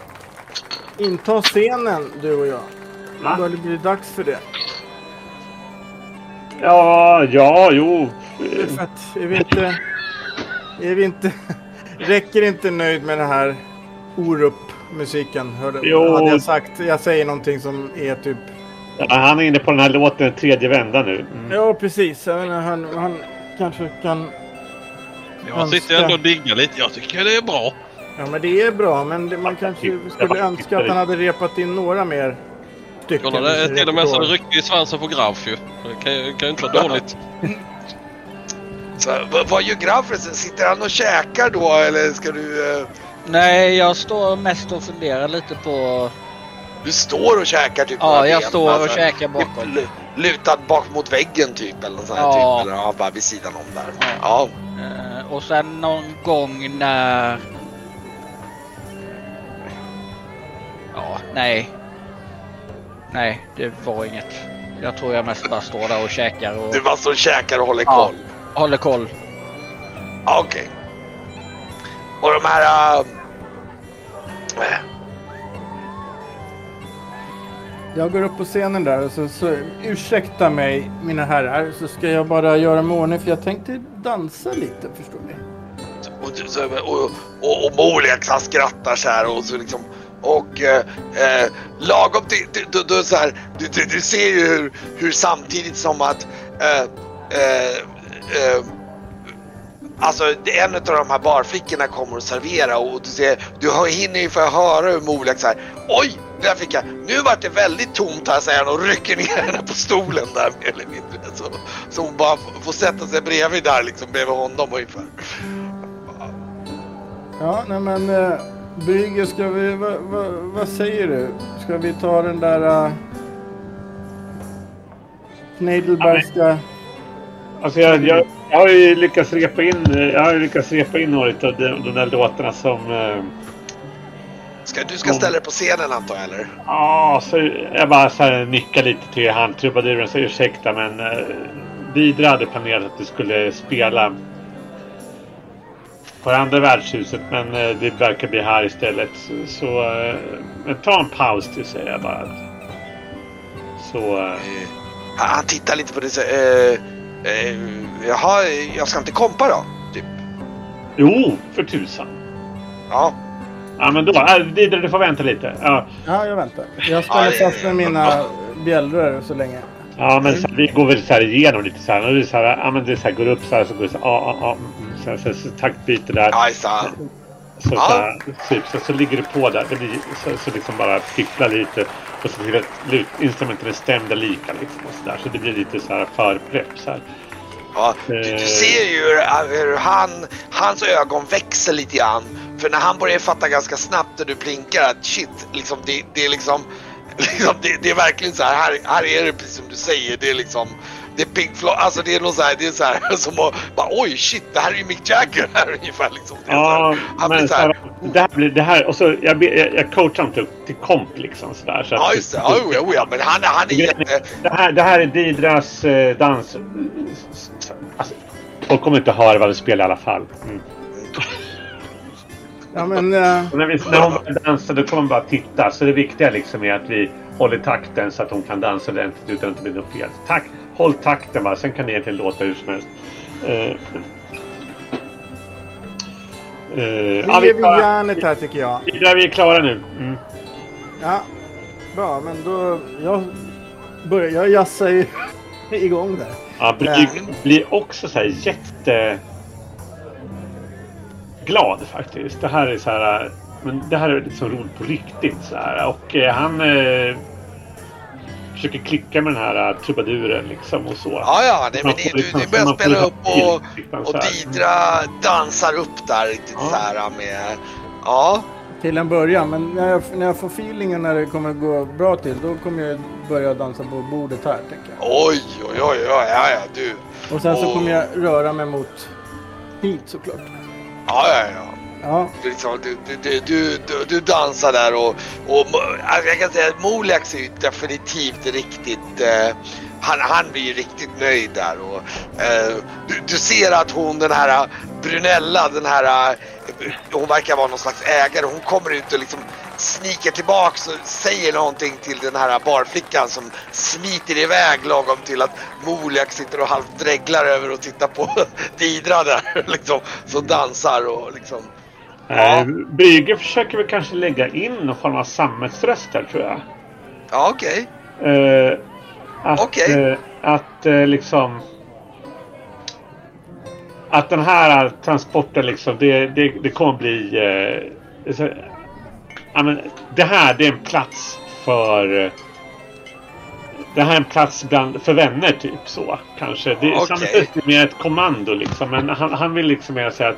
inta scenen, du och jag? Va? Börjar det bli dags för det? Ja, ja, jo. För att är vi inte... Är vi inte... Räcker inte nöjd med den här Orup-musiken? Hörde, Jo. hade jag sagt. Jag säger någonting som är typ... Ja, han är inne på den här låten tredje vända nu. Mm. Ja, precis. Jag menar, han, han kanske kan... Jag sitter ändå och diggar lite. Jag tycker det är bra. Ja, men det är bra. Men det, man kanske skulle önska att han hade repat in några mer stycken. Kolla, det är till och med så det rycker i svansen på Graf ju. Det kan, ju- kan ju inte vara dåligt. <laughs> Så, vad, vad gör grabben? Sitter han och käkar då eller ska du... Eh, Nej, jag står mest och funderar lite på... du står och käkar typ Ja, jag ben, står och alltså, käkar typ bakom. lu- Lutad bak mot väggen typ eller sånt här Ja. typ. Eller ja, bara vid sidan om där. Ja. Ja. Eh, och sen någon gång när... Ja, nej. Nej, det var inget. Jag tror jag mest bara står där och käkar och Du bara står och käkar och håller Ja. koll. håller koll. Ja, Okej. Och de här... äh, Jag går upp på scenen där och så, så ursäkta mig mina herrar så ska jag bara göra mig ordning för jag tänkte dansa lite förstår ni. Och, och, och, och Moliax han skrattar så här och så liksom och eh, eh, lagom till, till till, till så här, du, du, du ser ju hur, hur samtidigt som att eh, eh, eh, Alltså en av de här barflickorna kommer och servera och du ser, du hinner ju få höra hur Molek så här, Oj! Där fick jag, nu vart det väldigt tomt här säger han och rycker ner <laughs> henne på stolen där mer eller mindre. Så, så hon bara får- sätta sig bredvid där liksom bredvid honom ungefär. Ja, nej men eh, Brygge, ska vi, vad va, vad säger du? Ska vi ta den där uh, Kneidelbergska... Alltså jag, jag, jag har ju lyckats repa in, jag har ju lyckats repa in några av de, de där låtarna som... eh, Ska, du ska ställa dig på scenen antar jag eller? Ja, så jag bara så här nickar lite till han trubaduren så ursäkta men eh, Didra hade planerat att du skulle spela på det andra värdshuset men eh, det verkar bli här istället. Så, så eh, men ta en paus till säger jag bara. Så... Eh, Han, tittar lite på det så eh, eh, Jaha, jag ska inte kompa då? Typ. jo, för tusan. Ja. Ja men då, äh, Didra du får vänta lite. Ja, Ja, jag väntar. Jag Ja, ställer fast med mina bjällror så länge. ja men så, vi går väl så här igenom lite så här. Och det är så här, ja men det är så här, går upp så här så går det så här, ja ja ja. Mm, Så, så, taktbyte där. Ajsa. Så, så, typ, så, så ligger det på där. Det blir, så, så liksom bara fipplar lite. Och så att lut- instrumenten är stämda lika. Liksom, och så, där. så det blir lite så här förprepp. Så här. Ja, du, du ser ju hur, hur han, hans ögon växer lite grann. För när han börjar fatta ganska snabbt när du blinkar att shit, liksom, det, det är liksom, <laughs> liksom det, det är verkligen så här, här, här är det precis som du säger, det är liksom det är Pink Floyd, alltså det är nog så här, det är så här <laughs> som att bara oj shit, det här är ju Mick Jagger här <laughs> ungefär liksom. Det är så Ja, här, men så så här, det här blir det här. Och så jag, jag, jag coachar honom till, till komp liksom. Så där, så ja just det, ja, jo, jo, ja men han, han är jätte, Det här, det här är Didras eh, dans... Alltså, folk kommer inte höra vad vi spelar i alla fall. Mm. Ja, men... Och när, vi, när hon börjar dansa då kommer hon bara titta. Så det viktiga liksom är att vi håller takten så att hon kan dansa ordentligt utan att det blir något fel. Tack, håll takten bara. Sen kan det egentligen låta hur som helst. Uh, vi ja, vi, ger klara. järnet här tycker jag. Didra, vi är klara nu. Mm. Ja, bra. Men då... Jag börjar... Jag jassar ju <laughs> igång där. Ja, Bryg blir också så här jätte... glad faktiskt. Det här är så här... Men det här är liksom roligt på riktigt så här. Och eh, han eh, försöker klicka med den här eh, trubaduren liksom och så. ja ja, nej, men det, du, du börjar spela upp och, och så. Didra dansar upp där riktigt Ja. så här med, ja. Till en början. Men när jag, när jag får feelingen när det kommer gå bra till. Då kommer jag börja dansa på bordet här tänker jag. Oj, oj, oj, oj, ja, ja, du. Och sen så Åh. kommer jag röra mig mot hit såklart. Ja, ja, ja. Ja, Du, liksom, du, du, du, du, du, dansar där och, och alltså jag kan säga att Molax är ju definitivt riktigt, eh, han, han blir ju riktigt nöjd där och eh, du, du ser att hon den här eh, Brunella, den här, eh, hon verkar vara någon slags ägare, hon kommer ut och liksom sniker tillbaks och säger någonting till den här barflickan som smiter iväg lagom till att Moliak sitter och halvt dreglar över och tittar på <laughs> Didra där <laughs> liksom, som dansar och liksom Ja. Eh, Brygge försöker väl kanske lägga in någon form av sammetsröst där tror jag. Ja, okej. Eh, att, Okej. eh, att liksom... Att den här transporten liksom, det, det, det kommer bli... Eh, ja, men, det här, det är en plats för... Det här är en plats bland, för vänner typ så kanske. Det. Samtidigt är mer ett kommando liksom. Men han, han vill liksom mer säga att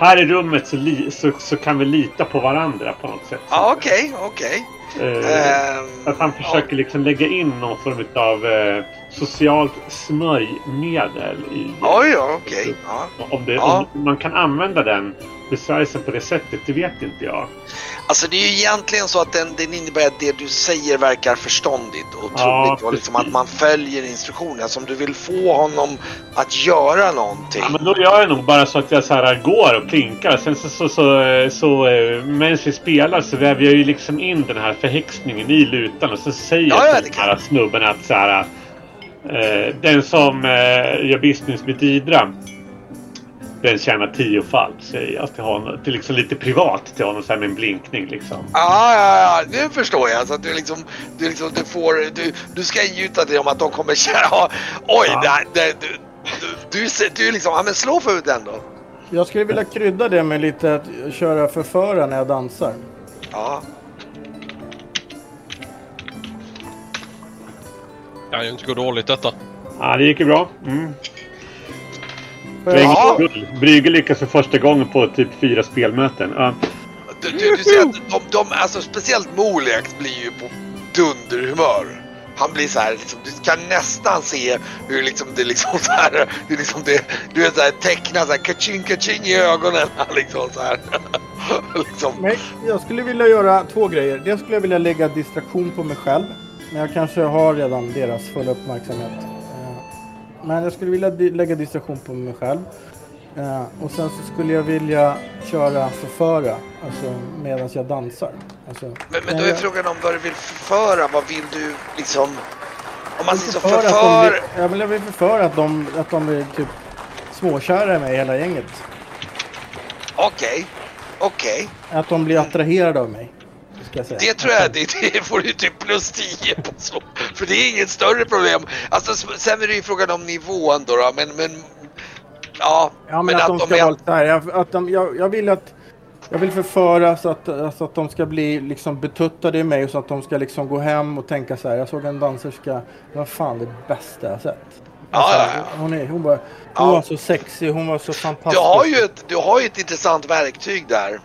här i rummet så, li, så, så kan vi lita på varandra på något sätt. Ja, okej, okej. Eh, Ehm, att han försöker liksom lägga in någon form av eh, socialt smörjmedel i... Oj, ja, okej. Ja. Om, det, Ja. om man kan använda den besvärjelsen på det sättet, det vet inte jag. Alltså det är ju egentligen så att den, den innebär att det du säger verkar förståndigt och Ja, troligt och liksom att man följer instruktionerna. Som du vill få honom att göra någonting. Ja, men då gör jag nog bara så att jag så här går och plinkar. Sen så, så, så, så, så eh, medan vi spelar så väver jag ju liksom in den här förhäxningen i lutan och så säger Ja, ja, ja, den här snubben att så här, eh, den som eh, gör business med Didra den tjänar tiofalt säger jag till honom. Till liksom lite privat till honom så här med en blinkning liksom. Ja, ja, ja, nu förstår jag. Så att du liksom, du liksom, du får, du, du ska ingjuta dig om att de kommer tjäna. Oj, Ja. det, det, du, du, du, du är liksom, ja men slå för den då. Jag skulle vilja krydda det med lite att köra förföra när jag dansar. Ja, Kan ju inte gå dåligt detta. Ja, det gick ju bra. Mm. Ja. Brygge lyckas för första gången på typ fyra spelmöten. Ja. du, du, du ser att de, de, alltså speciellt Moliax blir ju på dunderhumör. Han blir så här, liksom, du kan nästan se hur liksom det liksom så här, hur liksom det, du vet så här tecknar så här kaching kaching i ögonen <laughs> liksom så här. <laughs> liksom. Nej, jag skulle vilja göra två grejer. Dels skulle jag vilja lägga distraktion på mig själv. Men jag kanske har redan deras fulla uppmärksamhet. Men jag skulle vilja lägga distraktion på mig själv. Eh, Och sen så skulle jag vilja köra förföra. Alltså medan jag dansar. Alltså, Men, men då är jag- frågan om vad du vill förföra. Vad vill du liksom? Om man säger så, att de förför. blir- Jag vill, jag vill förföra att de, att de blir typ småkära i mig hela gänget. Okej, okej. Att de blir attraherade av mig. Ska jag säga. Det tror jag, det, det får du typ plus 10 på så. För det är inget större problem. Alltså sen är det ju frågan om nivån då, då men, men ja. Ja, men, att, de ska är- vara så här. Jag, att de, jag, jag vill att jag vill förföra så att, alltså att de ska bli liksom betuttade i mig och så att de ska liksom gå hem och tänka så här. Jag såg en danserska. Vad fan det bästa jag sett. Ja, Alltså, ja, ja. Hon, är, hon, bara, hon Ja. var så sexig. Hon var så Du fantastisk. har, ju ett, du har ju ett intressant verktyg där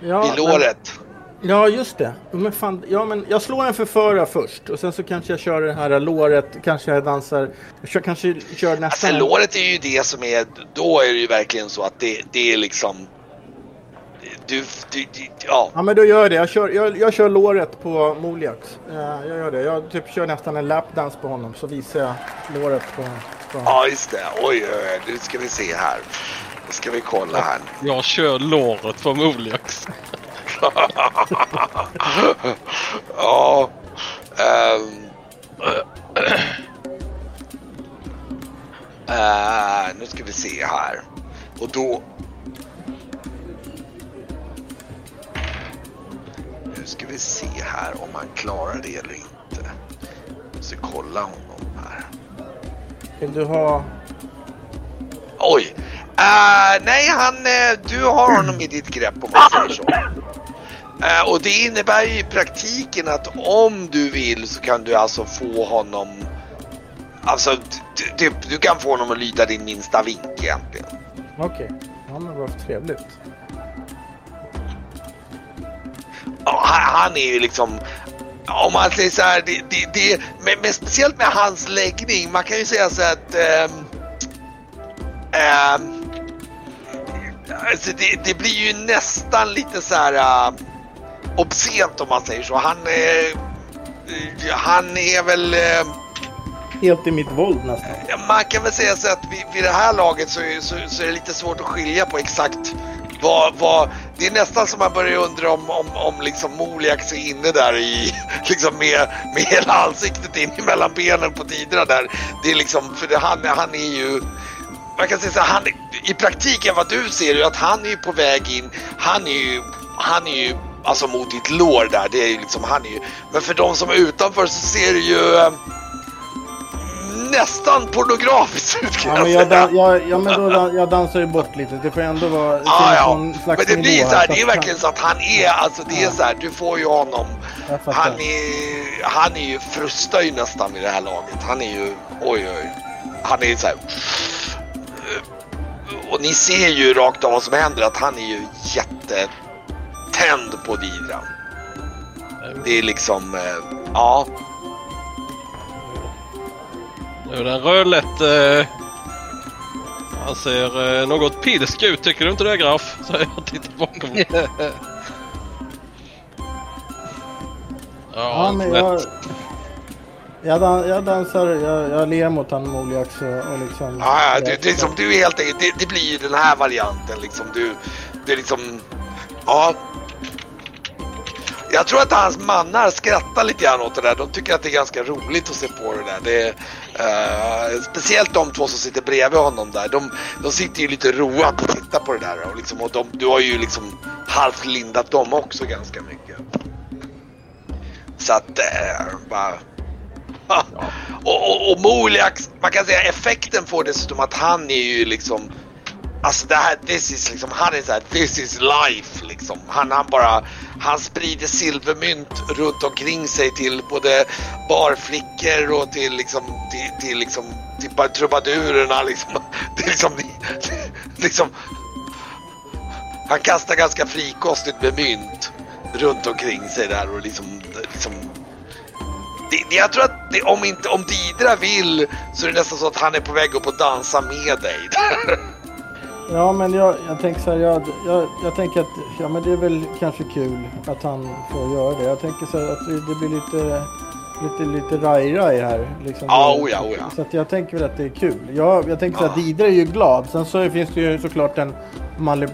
ja, i låret. Men, ja, just det. Men fan, ja, men jag slår en förföra först och sen så kanske jag kör det här låret. Kanske jag dansar. Jag kör, kanske kör nästan. Alltså låret är ju det som är, då är det ju verkligen så att det, det är liksom... Du, du, du ja. Ja men då gör jag det. Jag kör, jag, jag kör låret på Moliax. Jag gör det. Jag typ kör nästan en lapdance på honom så visar jag låret på, på honom. Ja, just det. Oj, oj, oj. Nu ska vi se här. Nu ska vi kolla här. Jag kör låret på Moliax. <laughs> ja. ehm. Eh, nu ska vi se här. Och då... Nu ska vi se här om han klarar det eller inte. Jag ska kolla honom här. Vill du ha... Oj! Eh, nej, han, eh, du har honom i ditt grepp om man säger så. Eh, och det innebär ju i praktiken att om du vill så kan du alltså få honom... Alltså, du, du, du kan få honom att lyda din minsta vink egentligen. Okej. Ja men vad trevligt. Han, han är ju liksom... Om man säger så här, det, det, det, men, men speciellt med hans läggning. Man kan ju säga så att... ehm, ehm, alltså det, det blir ju nästan lite så här uh, obscent om man säger så. Han, eh, han är väl... eh, Helt i mitt våld nästan. Man kan väl säga så att vid, vid det här laget så, är- så, så är det lite svårt att skilja på exakt vad, vad det är nästan som man börjar undra om, om, om liksom Moliax är inne där i, <laughs> liksom med, med hela ansiktet in mellan benen på Tidra där. Det är liksom, för det, han, han är ju, man kan säga så här, han, i praktiken vad du ser är ju att han är ju på väg in, han är ju, han är ju alltså mot ditt lår där, det är ju liksom, han är ju, men för de som är utanför så ser det ju eh, nästan pornografiskt ut kan Ja, jag men jag, säga. dan- jag, ja, men då, dan- jag dansar ju bort lite. Det får ändå vara finnas ja. någon slags Men det blir så här, det är verkligen så att han är, alltså det är så här, du får ju honom. Han är, han är ju, frustar ju nästan vid det här laget. Han är ju, oj oj. Han är så här. Och ni ser ju rakt av vad som händer att han är ju jättetänd på Didra. Det är liksom, eh, ja. Den rödlätt. Eh, han ser eh, något pilsk ut. Tycker du inte det Graf? <laughs> Så jag tittar bakom. <laughs> Ja, Ja, men jag, jag, dan, jag dansar, jag, jag ler mot han Moliax och, och liksom... Ja, ja, du, det, liksom, du är helt enkelt, det, det blir ju den här varianten liksom. Du, det är liksom, ja. jag tror att hans mannar skrattar lite grann åt det där. De tycker att det är ganska roligt att se på det där. Det uh, speciellt de två som sitter bredvid honom där. De, de sitter ju lite roat och tittar på det där. Och, liksom, och de, du har ju liksom halvt lindat dem också ganska mycket. Så att, uh, bara ja. och, och, och Moliax, man kan säga effekten får dessutom att han är ju liksom Alltså det här, this is liksom, han är såhär, this is life liksom. Han, han bara, han sprider silvermynt runt omkring sig till både barflickor och till liksom, till, till liksom, till bara trubadurerna liksom. <laughs> Det är liksom, liksom, han kastar ganska frikostigt med mynt runt omkring sig där och liksom, liksom det, jag tror att det, om, inte, om Didra vill så är det nästan så att han är på väg upp och dansa med dig. <laughs> Ja, men jag, jag tänker så här, jag, jag, jag, tänker att ja, men det är väl kanske kul att han får göra det. Jag tänker så här att det, det blir lite, lite, lite raj-raj här. Liksom. Ja, oh ja, oh ja. Så jag tänker väl att det är kul. Jag, jag tänker så att Didra är ju glad. Sen så finns det ju såklart en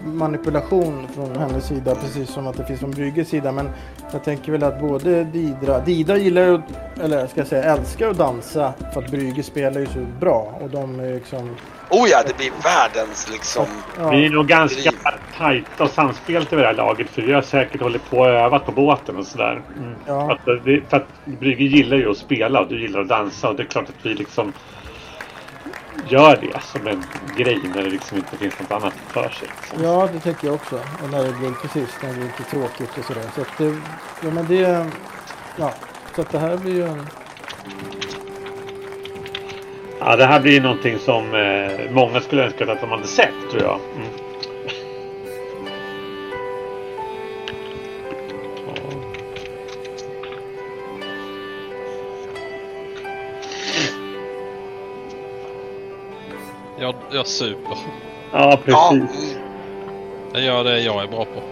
manipulation från hennes sida, precis som att det finns från Brygges sida. Men jag tänker väl att både Didra, Didra gillar att, eller ska jag säga älskar att dansa för att Brygge spelar ju så bra. Och de är liksom Oh ja, det blir världens liksom... Ja. Vi är nog ganska driv. tajta och samspelta vid det här laget. För vi har säkert hållit på och övat på båten och sådär. Mm. Ja. För, att, för att Brygge gillar ju att spela och du gillar att dansa. Och det är klart att vi liksom gör det som en grej när det liksom inte finns något annat för sig. Liksom. Ja, det tänker jag också. Och när det blir precis, när det blir lite tråkigt och sådär. Så att det, ja men det, ja, så att det här blir ju en Ja, det här blir någonting som eh, många skulle önska att de hade sett, tror jag. Mm. Jag, jag super. Ja, precis. Jag gör det jag är bra på.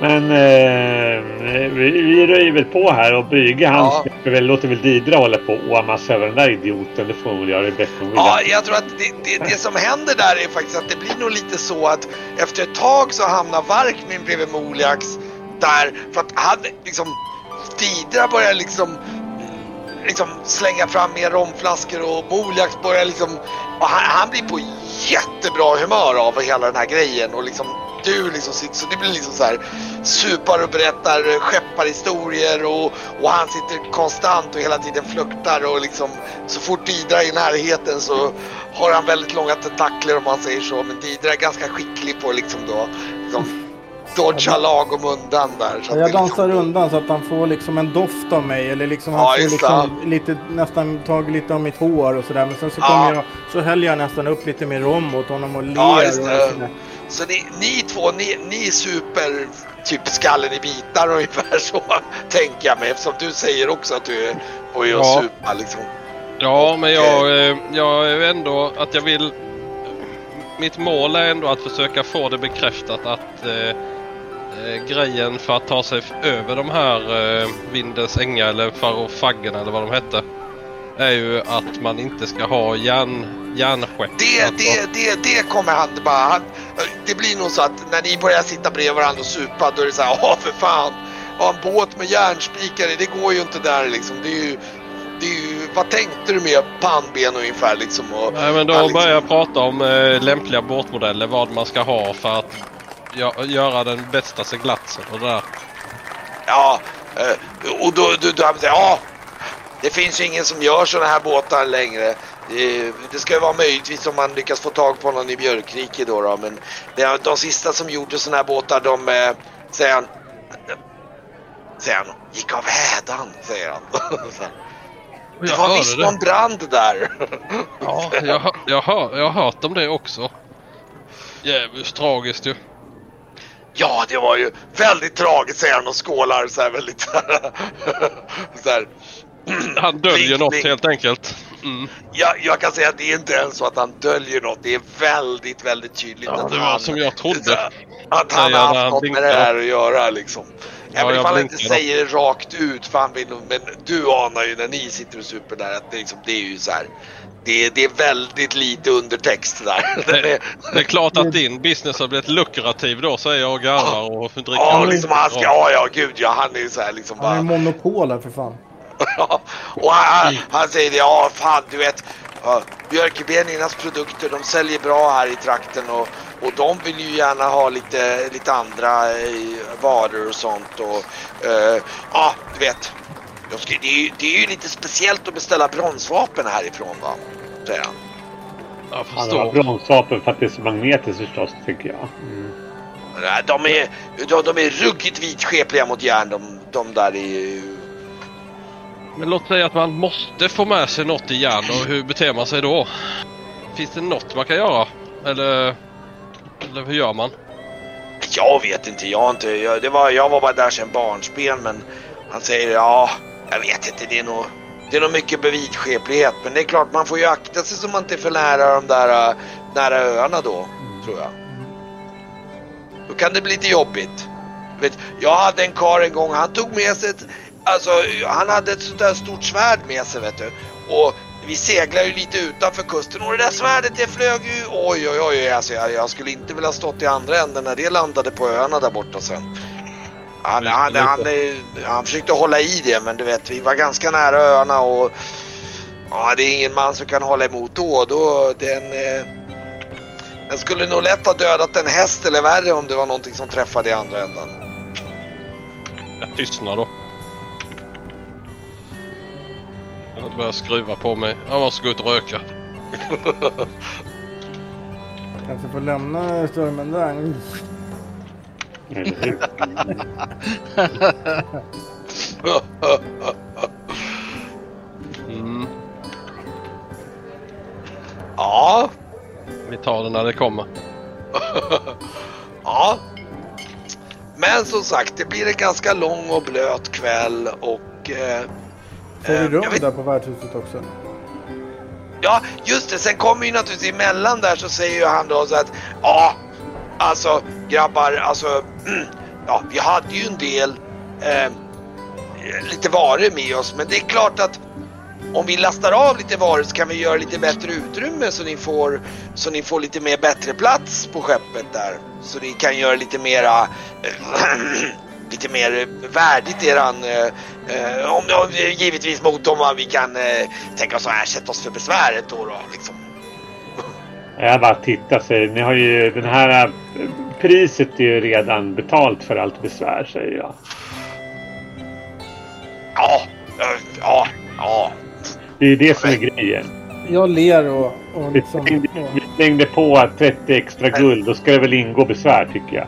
Men eh, vi, vi röjer väl på här och Brygge han ja. väl, låter väl Didra hålla på och åmas över den där idioten. Det får hon väl göra bäst hon vill. Ja, jag tror att det, det, det, som händer där är faktiskt att det blir nog lite så att efter ett tag så hamnar Varkmin bredvid Moliax där för att han liksom Didra börjar liksom liksom slänga fram mer romflaskor och Moliax börjar liksom och han, han blir på jättebra humör av hela den här grejen och liksom du liksom så det blir liksom så här supar och berättar skepparhistorier och, och han sitter konstant och hela tiden fluktar och liksom så fort Didra är i närheten så har han väldigt långa tentakler om man säger så men Didra är ganska skicklig på liksom då liksom, dodga lagom undan där. Så jag dansar liksom... undan så att han får liksom en doft av mig eller liksom han ja, får liksom lite, nästan tagit lite av mitt hår och sådär. Men sen så, kommer jag, så häller jag nästan upp lite mer rom åt honom och ler. Ja, och så ni, ni två, ni, ni super typ skallen i bitar <laughs> ungefär så tänker jag mig eftersom du säger också att du är på att ja. supa liksom. Ja, men jag, eh, jag är ändå att jag vill... Mitt mål är ändå att försöka få det bekräftat att eh, eh, grejen för att ta sig över de här eh, Vindens ängar eller Farofaggen eller vad de hette är ju att man inte ska ha järn, järnskepp. Det, alltså. det, det, det kommer han bara... Han, det blir nog så att när ni börjar sitta bredvid varandra och supa då är det så här, åh för fan! Ha en båt med järnspikare, det går ju inte där liksom. Det är ju, det är ju, vad tänkte du med pannben ungefär liksom? Och, Nej men då liksom... börjar jag prata om äh, lämpliga båtmodeller, vad man ska ha för att göra den bästa seglatsen och det där. Ja, äh, och då, då, då, då ja, det finns ju ingen som gör sådana här båtar längre. Det, ska ju vara möjligtvis om man lyckas få tag på någon i Björkrike då, då men de sista som gjorde sådana här båtar de, eh, säger han, säger han, gick av hädan, säger han. <laughs> det var visst någon brand där. ja, jag, jag, hör, jag har hört om det också. Jävligt tragiskt ju. Ja, det var ju väldigt tragiskt säger han och skålar så här väldigt <laughs> så här. <clears throat> Han döljer något helt enkelt. Mm. Ja, jag kan säga att det är inte ens så att han döljer något. Det är väldigt, väldigt tydligt ja, att det var han... som jag trodde. Att han har haft något med det här att göra liksom. Även ja, ifall han inte säger det rakt ut. För han vill, men du anar ju när ni sitter och super där att det, liksom, det är ju så här. det, det är väldigt lite undertext där. <laughs> Är, Det är klart att din business har blivit lukrativ då säger jag och garvar och dricker. ja, liksom han ska, ja, ja, gud ja, han är ju så här liksom Han är bara... monopol här för fan. Ja, och han, han säger det, ja fan du vet. Ja, Björkebeningarnas produkter de säljer bra här i trakten och, och de vill ju gärna ha lite, lite andra eh, varor och sånt. Och, eh, ja, du vet. Ska, det, är, ju- det är ju lite speciellt att beställa bronsvapen härifrån va? Säger han. Jag Han förstår. bronsvapen för att det är så magnetiskt förstås, tycker jag. Mm. Nej, De är, de, de är ruggigt vidskepliga mot järn de, de där i... Men låt säga att man måste få med sig något i järn och hur beter man sig då? Finns det något man kan göra? Eller, eller hur gör man? Jag vet inte, jag inte, jag, det var, jag var bara där sedan barnsben men han säger ja, jag vet inte, det är nog, det är nog mycket bevidskeplighet men det är klart man får ju akta sig så man inte är för nära de där äh, nära öarna då, tror jag. Då kan det bli lite jobbigt. Vet, jag hade en karl en gång, han tog med sig ett, alltså han hade ett sånt där stort svärd med sig vet du. Och vi seglade ju lite utanför kusten och det där svärdet det flög ju, oj oj oj, alltså jag, jag skulle inte vilja stått i andra änden när det landade på öarna där borta sen. Han, han, han, han försökte hålla i det men du vet vi var ganska nära öarna och ja, det är ingen man som kan hålla emot då. då den, eh, den skulle nog lätt ha dödat en häst eller värre om det var någonting som träffade i andra änden. Jag tystnar då. Jag börjar skruva på mig. Jag måste gå ut och röka. Kanske får lämna stormen där. Mm. Ja, Vi tar det när det kommer. ja. Men som sagt, det blir en ganska lång och blöt kväll och... Eh, Får vi eh, rum vet- där på värdshuset också? Ja, just det. Sen kommer ju naturligtvis emellan där så säger ju han då så att ja, alltså grabbar, alltså <clears throat> ja, vi hade ju en del eh, lite varor med oss, men det är klart att om vi lastar av lite varor så kan vi göra lite bättre utrymme så ni får så ni får lite mer bättre plats på skeppet där. Så ni kan göra lite mera <clears throat> lite mer värdigt eran eh, om, om, givetvis mot om vi kan eh, tänka oss att ersätta oss för besväret då, då liksom. <laughs> Jag bara tittar sig. Ni har ju den här eh, priset är ju redan betalt för allt besvär säger jag. Ja, eh, ja, ja. Det är det som är grejen. Jag ler och, och Vi liksom... vi slängde på 30 extra guld. Då ska det väl ingå besvär tycker jag.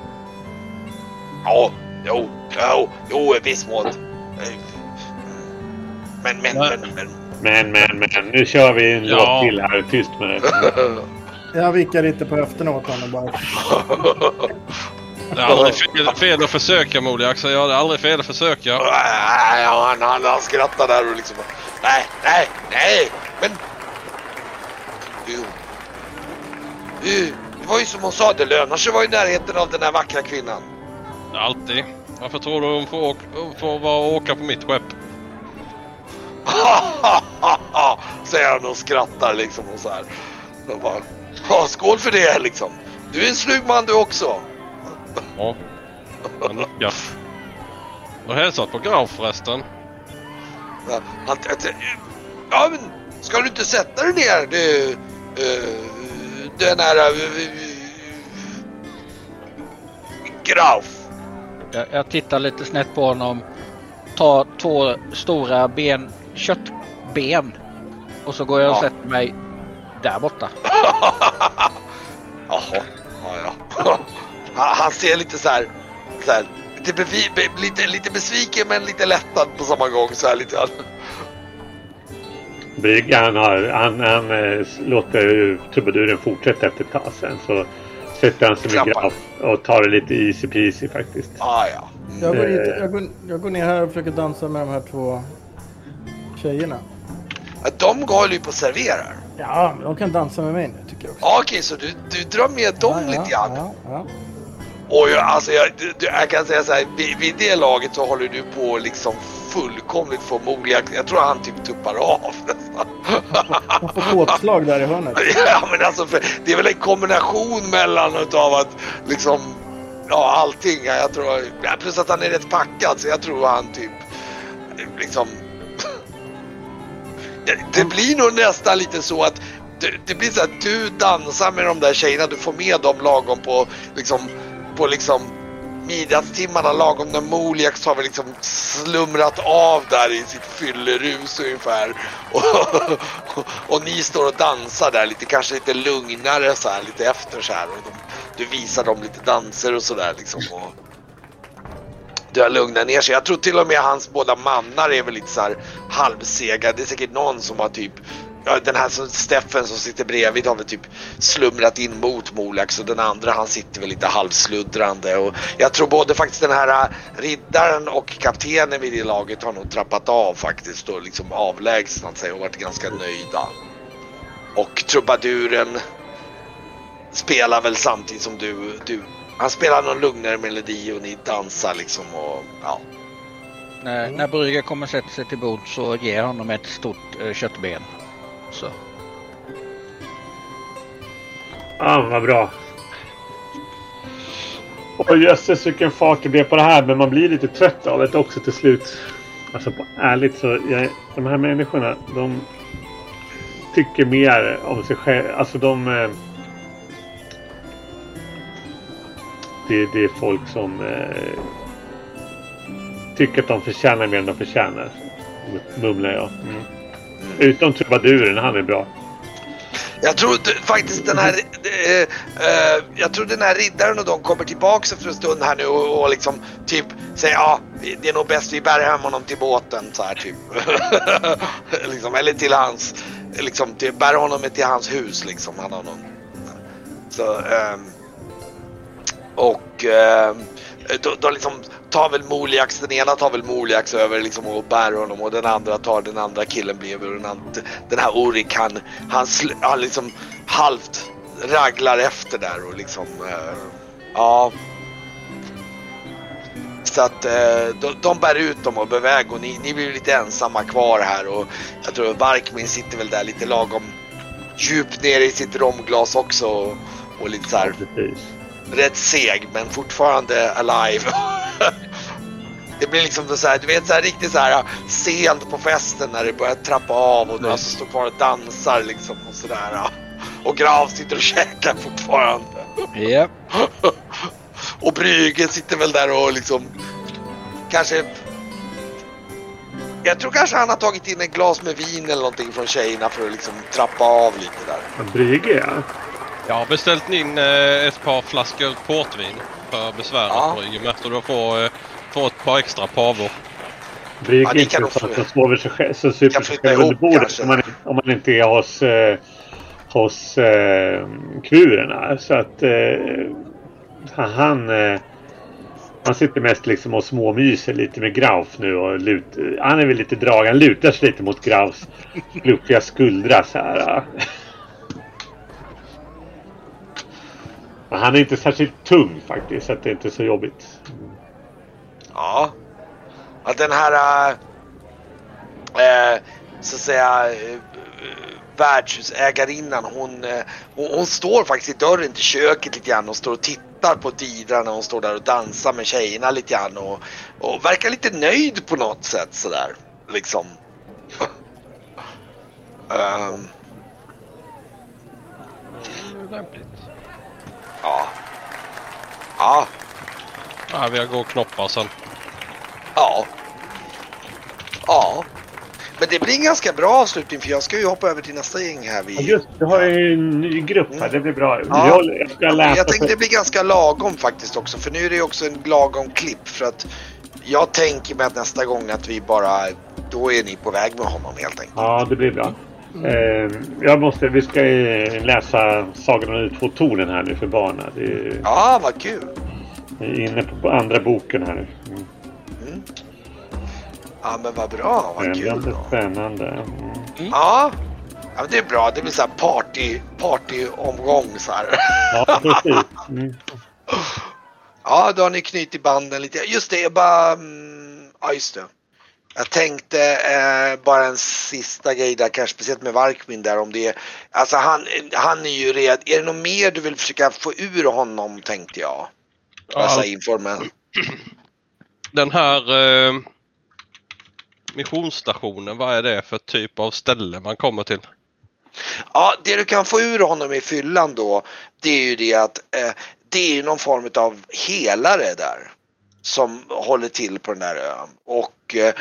Ja, jo, jo, jo, i viss mån. Eh, Men, men, men, men. Men, men, men. Nu kör vi en Ja. låt till här. Tyst med det. <laughs> jag vickar inte på höfterna åt honom bara. Det är aldrig fel, fel att försöka Moliak, så jag. Är aldrig fel att försöka. Nej, han, han, han skrattar där och liksom Nej, nej, nej, men... Jo, Det var ju som hon sa, det lönar sig att vara i närheten av den här vackra kvinnan. Alltid. Varför tror du hon får, åka, får vara åka på mitt skepp? <laughs> Säger han och skrattar liksom och så här. Och bara, ja, skål för det liksom. Du är en slug man du också. Ja. Jag nickar. Och hälsat på Graf förresten. Ja, Han, ja men, ska du inte sätta dig ner? Du, uh, den här... Uh, Grauf. Jag, jag tittar lite snett på honom. Tar två stora ben, köttben. Och så går jag och Ja. sätter mig där borta. <laughs> Jaha, ja, ja. <laughs> Han, han ser lite så här, så här lite, bevi, be, lite, lite besviken men lite lättad på samma gång. Så här, lite, Bryggan har, han, han eh, låter trubaduren fortsätta efter ett tag sen. Så sätter han sig med Klappar. graf och tar det lite easy peasy faktiskt. ah, ja. Jag går, Eh. hit, jag, går, jag går ner här och försöker dansa med de här två tjejerna. Ja, De håller ju på och serverar. Ja, men de kan dansa med mig nu tycker jag också. Ja, Okej, så du, du drar med dem ja, lite grann. Ja, ja. Alltså jag, du, du- jag kan säga så här, vid, vid det laget så håller du på liksom fullkomligt mol. Jag, jag tror han typ tuppar av nästan. Man får påslag där i hörnet. <laughs> Ja, men alltså, för, det är väl en kombination mellan utav att liksom, ja allting. Jag tror, ja, plus att han är rätt packad så jag tror han typ, liksom. Det, det blir nog nästan lite så att det, det blir så att du dansar med de där tjejerna, du får med dem lagom på liksom, på liksom midnattstimmarna lagom när Moliax har väl liksom slumrat av där i sitt fyllerus ungefär. <laughs> Och, och, och, ni står och dansar där lite, kanske lite lugnare så här, lite efter så här. Och de, du visar dem lite danser och sådär liksom. Och, du har lugnat ner sig. Jag tror till och med hans båda mannar är väl lite så här halvsega. Det är säkert någon som har typ Ja, den här som Steffen som sitter bredvid har väl typ slumrat in mot Molax och den andra han sitter väl lite halvsluddrande. Och jag tror både faktiskt den här äh, riddaren och kaptenen vid det laget har nog trappat av faktiskt och liksom avlägsnat sig och varit ganska nöjda. Och trubaduren spelar väl samtidigt som du, du han spelar någon lugnare melodi och ni dansar liksom och ja. När, när Brygger kommer sätta sig till bord så ger honom ett stort eh, köttben också. Ah, vad bra. Och jösses vilken fart det blev på det här. Men man blir lite trött av det också till slut. Alltså på, ärligt så. Jag, de här människorna. De tycker mer om sig själva. Alltså de... Eh, det, det, är folk som eh, tycker att de förtjänar mer än de förtjänar. Mumlar jag. Mm. Utom trubaduren, han är bra. Jag tror faktiskt den här... Eh, eh, jag tror den här riddaren och de kommer tillbaka efter en stund här nu och, och liksom typ säger ja, det är nog bäst vi bär hem honom till båten så här typ. <laughs> liksom, eller till hans... Liksom, till, bär honom till hans hus liksom. Han har någon... Så... Eh, och... Eh, då, då liksom tar väl Moliax, den ena tar väl Moliax över liksom och bär honom och den andra tar den andra killen bredvid och den, andra, den här Orik han, han, han liksom halvt raglar efter där och liksom uh, ja. Så att uh, de, de bär ut dem och beväg och ni, ni blir lite ensamma kvar här och jag tror Varkmin sitter väl där lite lagom djupt ner i sitt romglas också och, och lite så här. Rätt seg men fortfarande alive. <laughs> det blir liksom så här, du vet så här riktigt så här sent på festen när det börjar trappa av och några som står kvar och dansar liksom och sådär. Och Grav sitter och käkar fortfarande. Ja. <laughs> och Brygge sitter väl där och liksom kanske jag tror kanske han har tagit in ett glas med vin eller någonting från tjejerna för att liksom trappa av lite där. Brygge ja. Jag har beställt in eh, ett par flaskor portvin för besväret ja. Brygge med. Så du får eh, få ett par extra pavor. Brygge ja, inte så att han sover sig själv, så super sig själv under bordet om man, om man inte är hos, eh, hos eh, kurerna. Så att eh, han... Eh, han sitter mest liksom och småmyser lite med Grauf nu och lut, han är väl lite drag. Han lutar sig lite mot Graufs fluffiga skuldra så här. <laughs> Men han är inte särskilt tung faktiskt så att det är inte så jobbigt. Ja. Att den här... Äh, äh, så att säga... Äh, värdshusägarinnan hon, äh, hon, hon, står faktiskt i dörren till köket lite grann och står och tittar på Didra när hon står där och dansar med tjejerna lite grann och, och verkar lite nöjd på något sätt sådär. Liksom. um. <laughs> Ehm. Lämpligt. Ja. Ja. Ja, vi går och knoppar sen. Ja. Ja. Men det blir en ganska bra avslutning för jag ska ju hoppa över till nästa gäng här. Vi... Ja, just du har ju en ny grupp här. Det blir bra. Ja. Jag, ska läsa jag tänkte det blir ganska lagom faktiskt också. För nu är det också en lagom klipp. För att jag tänker mig att nästa gång att vi bara... Då är ni på väg med honom helt enkelt. Ja, det blir bra. Mm. jag måste, vi ska läsa Sagan om de två tornen här nu för barnen. Ja, vad kul! Vi är inne på andra boken här. Mm. Mm. Ja, men vad bra. Vad kul. Då. Spännande. Mm. Ja. ja, det är bra. Det blir så här party, partyomgång så här. Ja, precis. Mm. Ja, då har ni knutit banden lite. Just det, jag bara... Ja, just det. Jag tänkte eh, bara en sista grej där, kanske speciellt med Varkmin där om det Alltså han, han är ju redan, är det något mer du vill försöka få ur honom tänkte jag? Alltså Ja. informell. Den här eh, missionsstationen, vad är det för typ av ställe man kommer till? Ja, det du kan få ur honom i fyllan då, det är ju det att eh, det är någon form av helare där. Som håller till på den där ön. Och eh,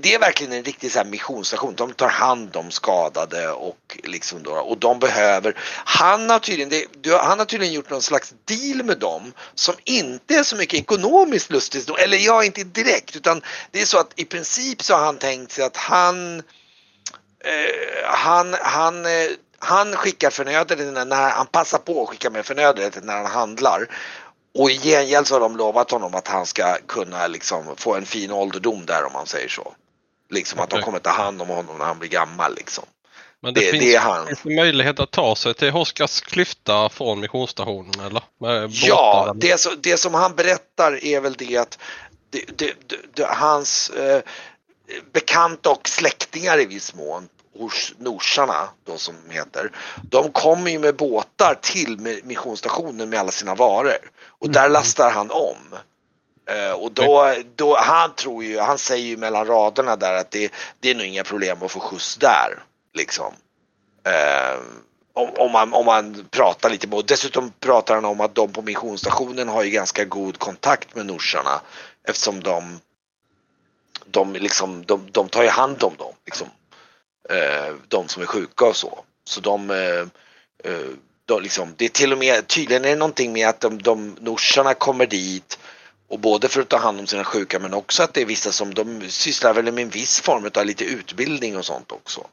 det är verkligen en riktig så här missionsstation. De tar hand om skadade och liksom då, och de behöver. Han har tydligen, det, han har tydligen gjort någon slags deal med dem som inte är så mycket ekonomiskt lustigt. Eller ja, inte direkt utan det är så att i princip så har han tänkt sig att han eh, han, han, eh, han skickar förnödenheter när han passar på att skicka med förnödenheter när han handlar. Och i gengäld så har de lovat honom att han ska kunna liksom få en fin ålderdom där om man säger så. Liksom att de kommer ta hand om honom när han blir gammal liksom. Men det, Det- finns, det han. det möjlighet att ta sig till Hoskars klyfta från missionsstationen eller? Med Ja, det, så, det som han berättar är väl det att hans eh, bekanta och släktingar i viss mån hos norsarna då som de heter. De kommer ju med båtar till missionsstationen med alla sina varor och där lastar han om. Eh, och då, då, han tror ju, han säger ju mellan raderna där att det, det är nog inga problem att få skjuts där. Liksom. Eh, om, om, man, om man pratar lite med, och dessutom pratar han om att de på missionsstationen har ju ganska god kontakt med norsarna eftersom de de, liksom, de, de tar ju hand om dem, liksom. Eh, de som är sjuka och så. Så de, eh, eh, de liksom, det är till och med, tydligen är det någonting med att de, de norsarna kommer dit och både för att ta hand om sina sjuka men också att det är vissa som de sysslar väl med en viss form av lite utbildning och sånt också.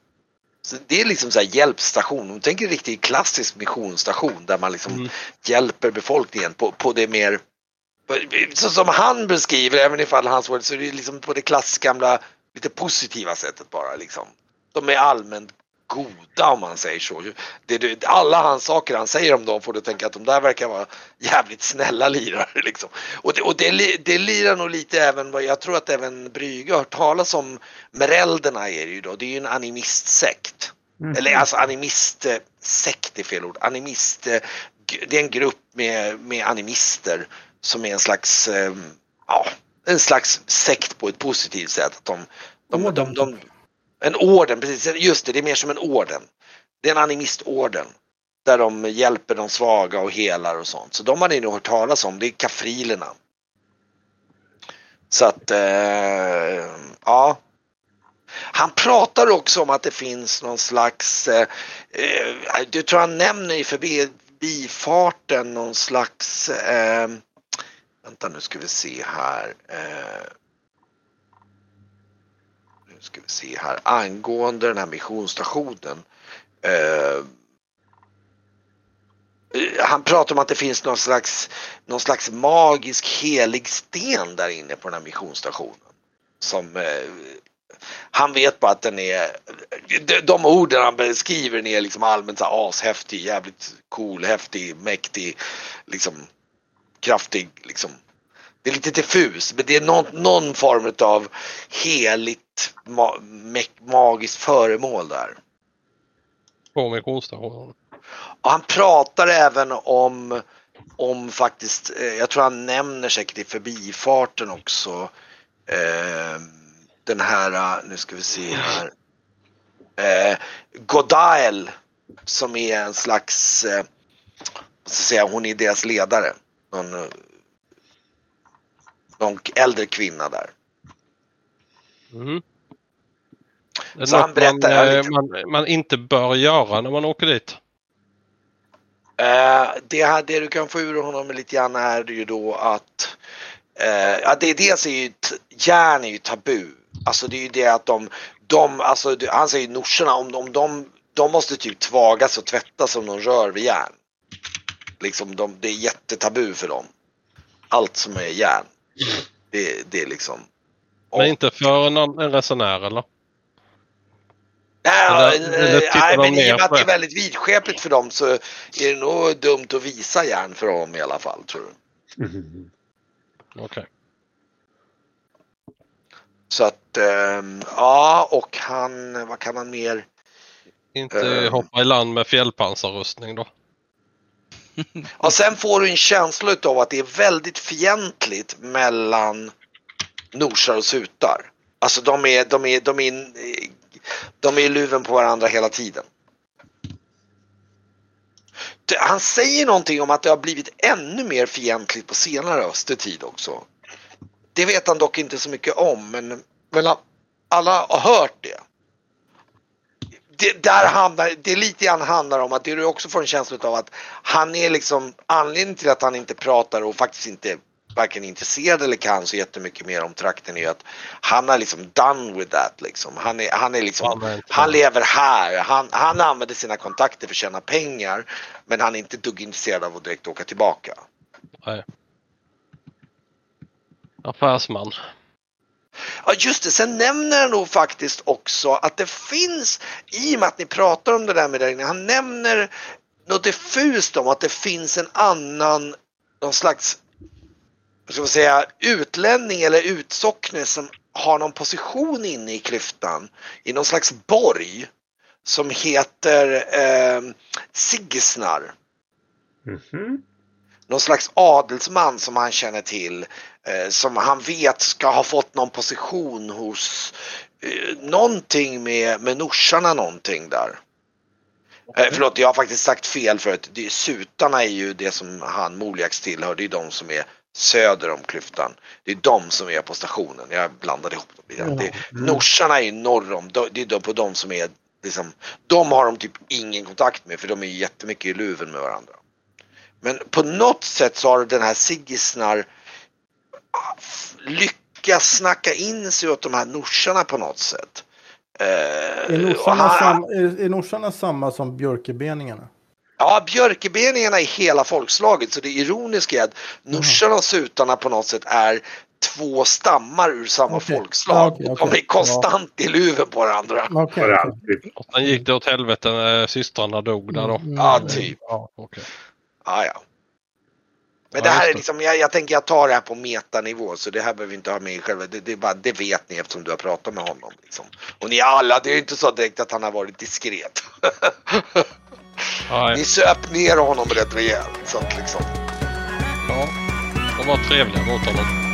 Så det är liksom så här hjälpstation, de tänker riktigt klassisk missionsstation där man liksom Mm. hjälper befolkningen på, på det mer så som han beskriver, även ifall hans ord, så är det liksom på det klassiska gamla, lite positiva sättet bara liksom. De är allmänt goda om man säger så. Det, det, alla hans saker han säger om dem får du tänka att de där verkar vara jävligt snälla lirare liksom. Och det, och det, det lirar nog lite även, vad jag tror att även Brygge har hört talas om, Merelderna är det ju då, det är ju en animistsekt. Eller alltså animistsekt är fel ord. Animist, eh, det är en grupp med, med animister som är en slags, eh, ja, en slags sekt på ett positivt sätt. Att de, de, de, de, de, en orden, precis, just det, det är mer som en orden. Det är en animistorden. Där de hjälper de svaga och helar och sånt. Så de har ni nog hört talas om, det är kafrilerna. Så att, eh, ja. Han pratar också om att det finns någon slags, eh, eh du jag tror han nämner i förbifarten någon slags, eh, vänta nu ska vi se här. Eh, ska vi se här, angående den här missionsstationen. Eh, han pratar om att det finns någon slags, någon slags magisk helig sten där inne på den här missionsstationen. Som eh, han vet bara att den är, de, de orden han beskriver den är liksom allmänt så här ashäftig, jävligt cool, häftig, mäktig, liksom kraftig, liksom. Det är lite diffus, men det är någon, någon form av heligt ma, magiskt föremål där. På missionsstationen. Och han pratar även om, om faktiskt, eh, jag tror han nämner säkert i förbifarten också, eh, den här, nu ska vi se här, eh, Godael som är en slags, eh, vad ska jag säga, hon är deras ledare. Någon, eh, någon äldre kvinna där. Mm. Det är Så han något man, berättar eh, man, man inte bör göra när man åker dit. Eh, det, här, det du kan få ur honom lite grann är ju då att eh, ja, det, dels är ju järn är ju tabu. Alltså det är ju det att de, de alltså det, han säger norsorna om, om de, de måste typ tvagas och tvättas om de rör vid järn. Liksom de, det är jättetabu för dem. Allt som är järn. Det, det är liksom. Men inte för någon, en resenär eller? Nej, Eller- eller tittar nej men i och med att det är väldigt vidskepligt för dem så är det nog dumt att visa järn för dem i alla fall tror jag. <laughs> Mhm. Okej. Så att, ehm, ja och han, vad kan han mer? Inte Eh. hoppa i land med fjällpansarrustning då. <laughs> Ja, sen får du en känsla av att det är väldigt fientligt mellan norsar och sutar. Alltså de är, de är, de är, de är i luven på varandra hela tiden. Han säger någonting om att det har blivit ännu mer fientligt på senare östertid också. Det vet han dock inte så mycket om men, men alla har hört det. Det, där handlar, det är lite grann handlar om att du också får en känsla av att han är liksom anledningen till att han inte pratar och faktiskt inte varken intresserad eller kan så jättemycket mer om trakten är att han är liksom done with that liksom. Han är, han är liksom, Han lever här. Han, han använder sina kontakter för att tjäna pengar men han är inte dugg intresserad av att direkt åka tillbaka. Nej. Affärsman. Ja just det, sen nämner han nog faktiskt också att det finns, i och med att ni pratar om det där med inne, han nämner något diffust om att det finns en annan, någon slags, vad ska man säga, utlänning eller utsockne som har någon position inne i klyftan i någon slags borg som heter eh, Sigisnar. Mhm. någon slags adelsman som han känner till som han vet ska ha fått någon position hos eh, någonting med, med norsarna någonting där. Eh, förlåt, jag har faktiskt sagt fel förut. Det, sutarna är ju det som han Moliax tillhör. Det är de som är söder om klyftan. Det är de som är på stationen. Jag blandade ihop dem lite. Det, norsarna är ju norr om. De- Det är de på de som är liksom, de har de typ ingen kontakt med för de är jättemycket i luven med varandra. Men på något sätt så har den här Sigisnar lyckats snacka in sig åt de här norsarna på något sätt. Eh, Är norsarna, han- sam, är, är norsarna samma som björkebeningarna? Ja, björkebeningarna är hela folkslaget så det ironiska är att norsarna och sutarna på något sätt är två stammar ur samma Okej. folkslag. Ja, okej, De okej. är konstant i luven på varandra. Alltid. Och sen gick det åt helvete när systrarna dog där då. Mm, Ja, typ. Ja. Ja, ja. Men det här är liksom, jag, jag tänker jag tar det här på metanivå så det här behöver vi inte ha med i själva, det, det, är bara, det vet ni eftersom du har pratat med honom. Liksom. Och ni alla, det är ju inte så direkt att han har varit diskret. Ni söp ner honom rätt rejält. Så att liksom. ja. De var trevliga mot honom.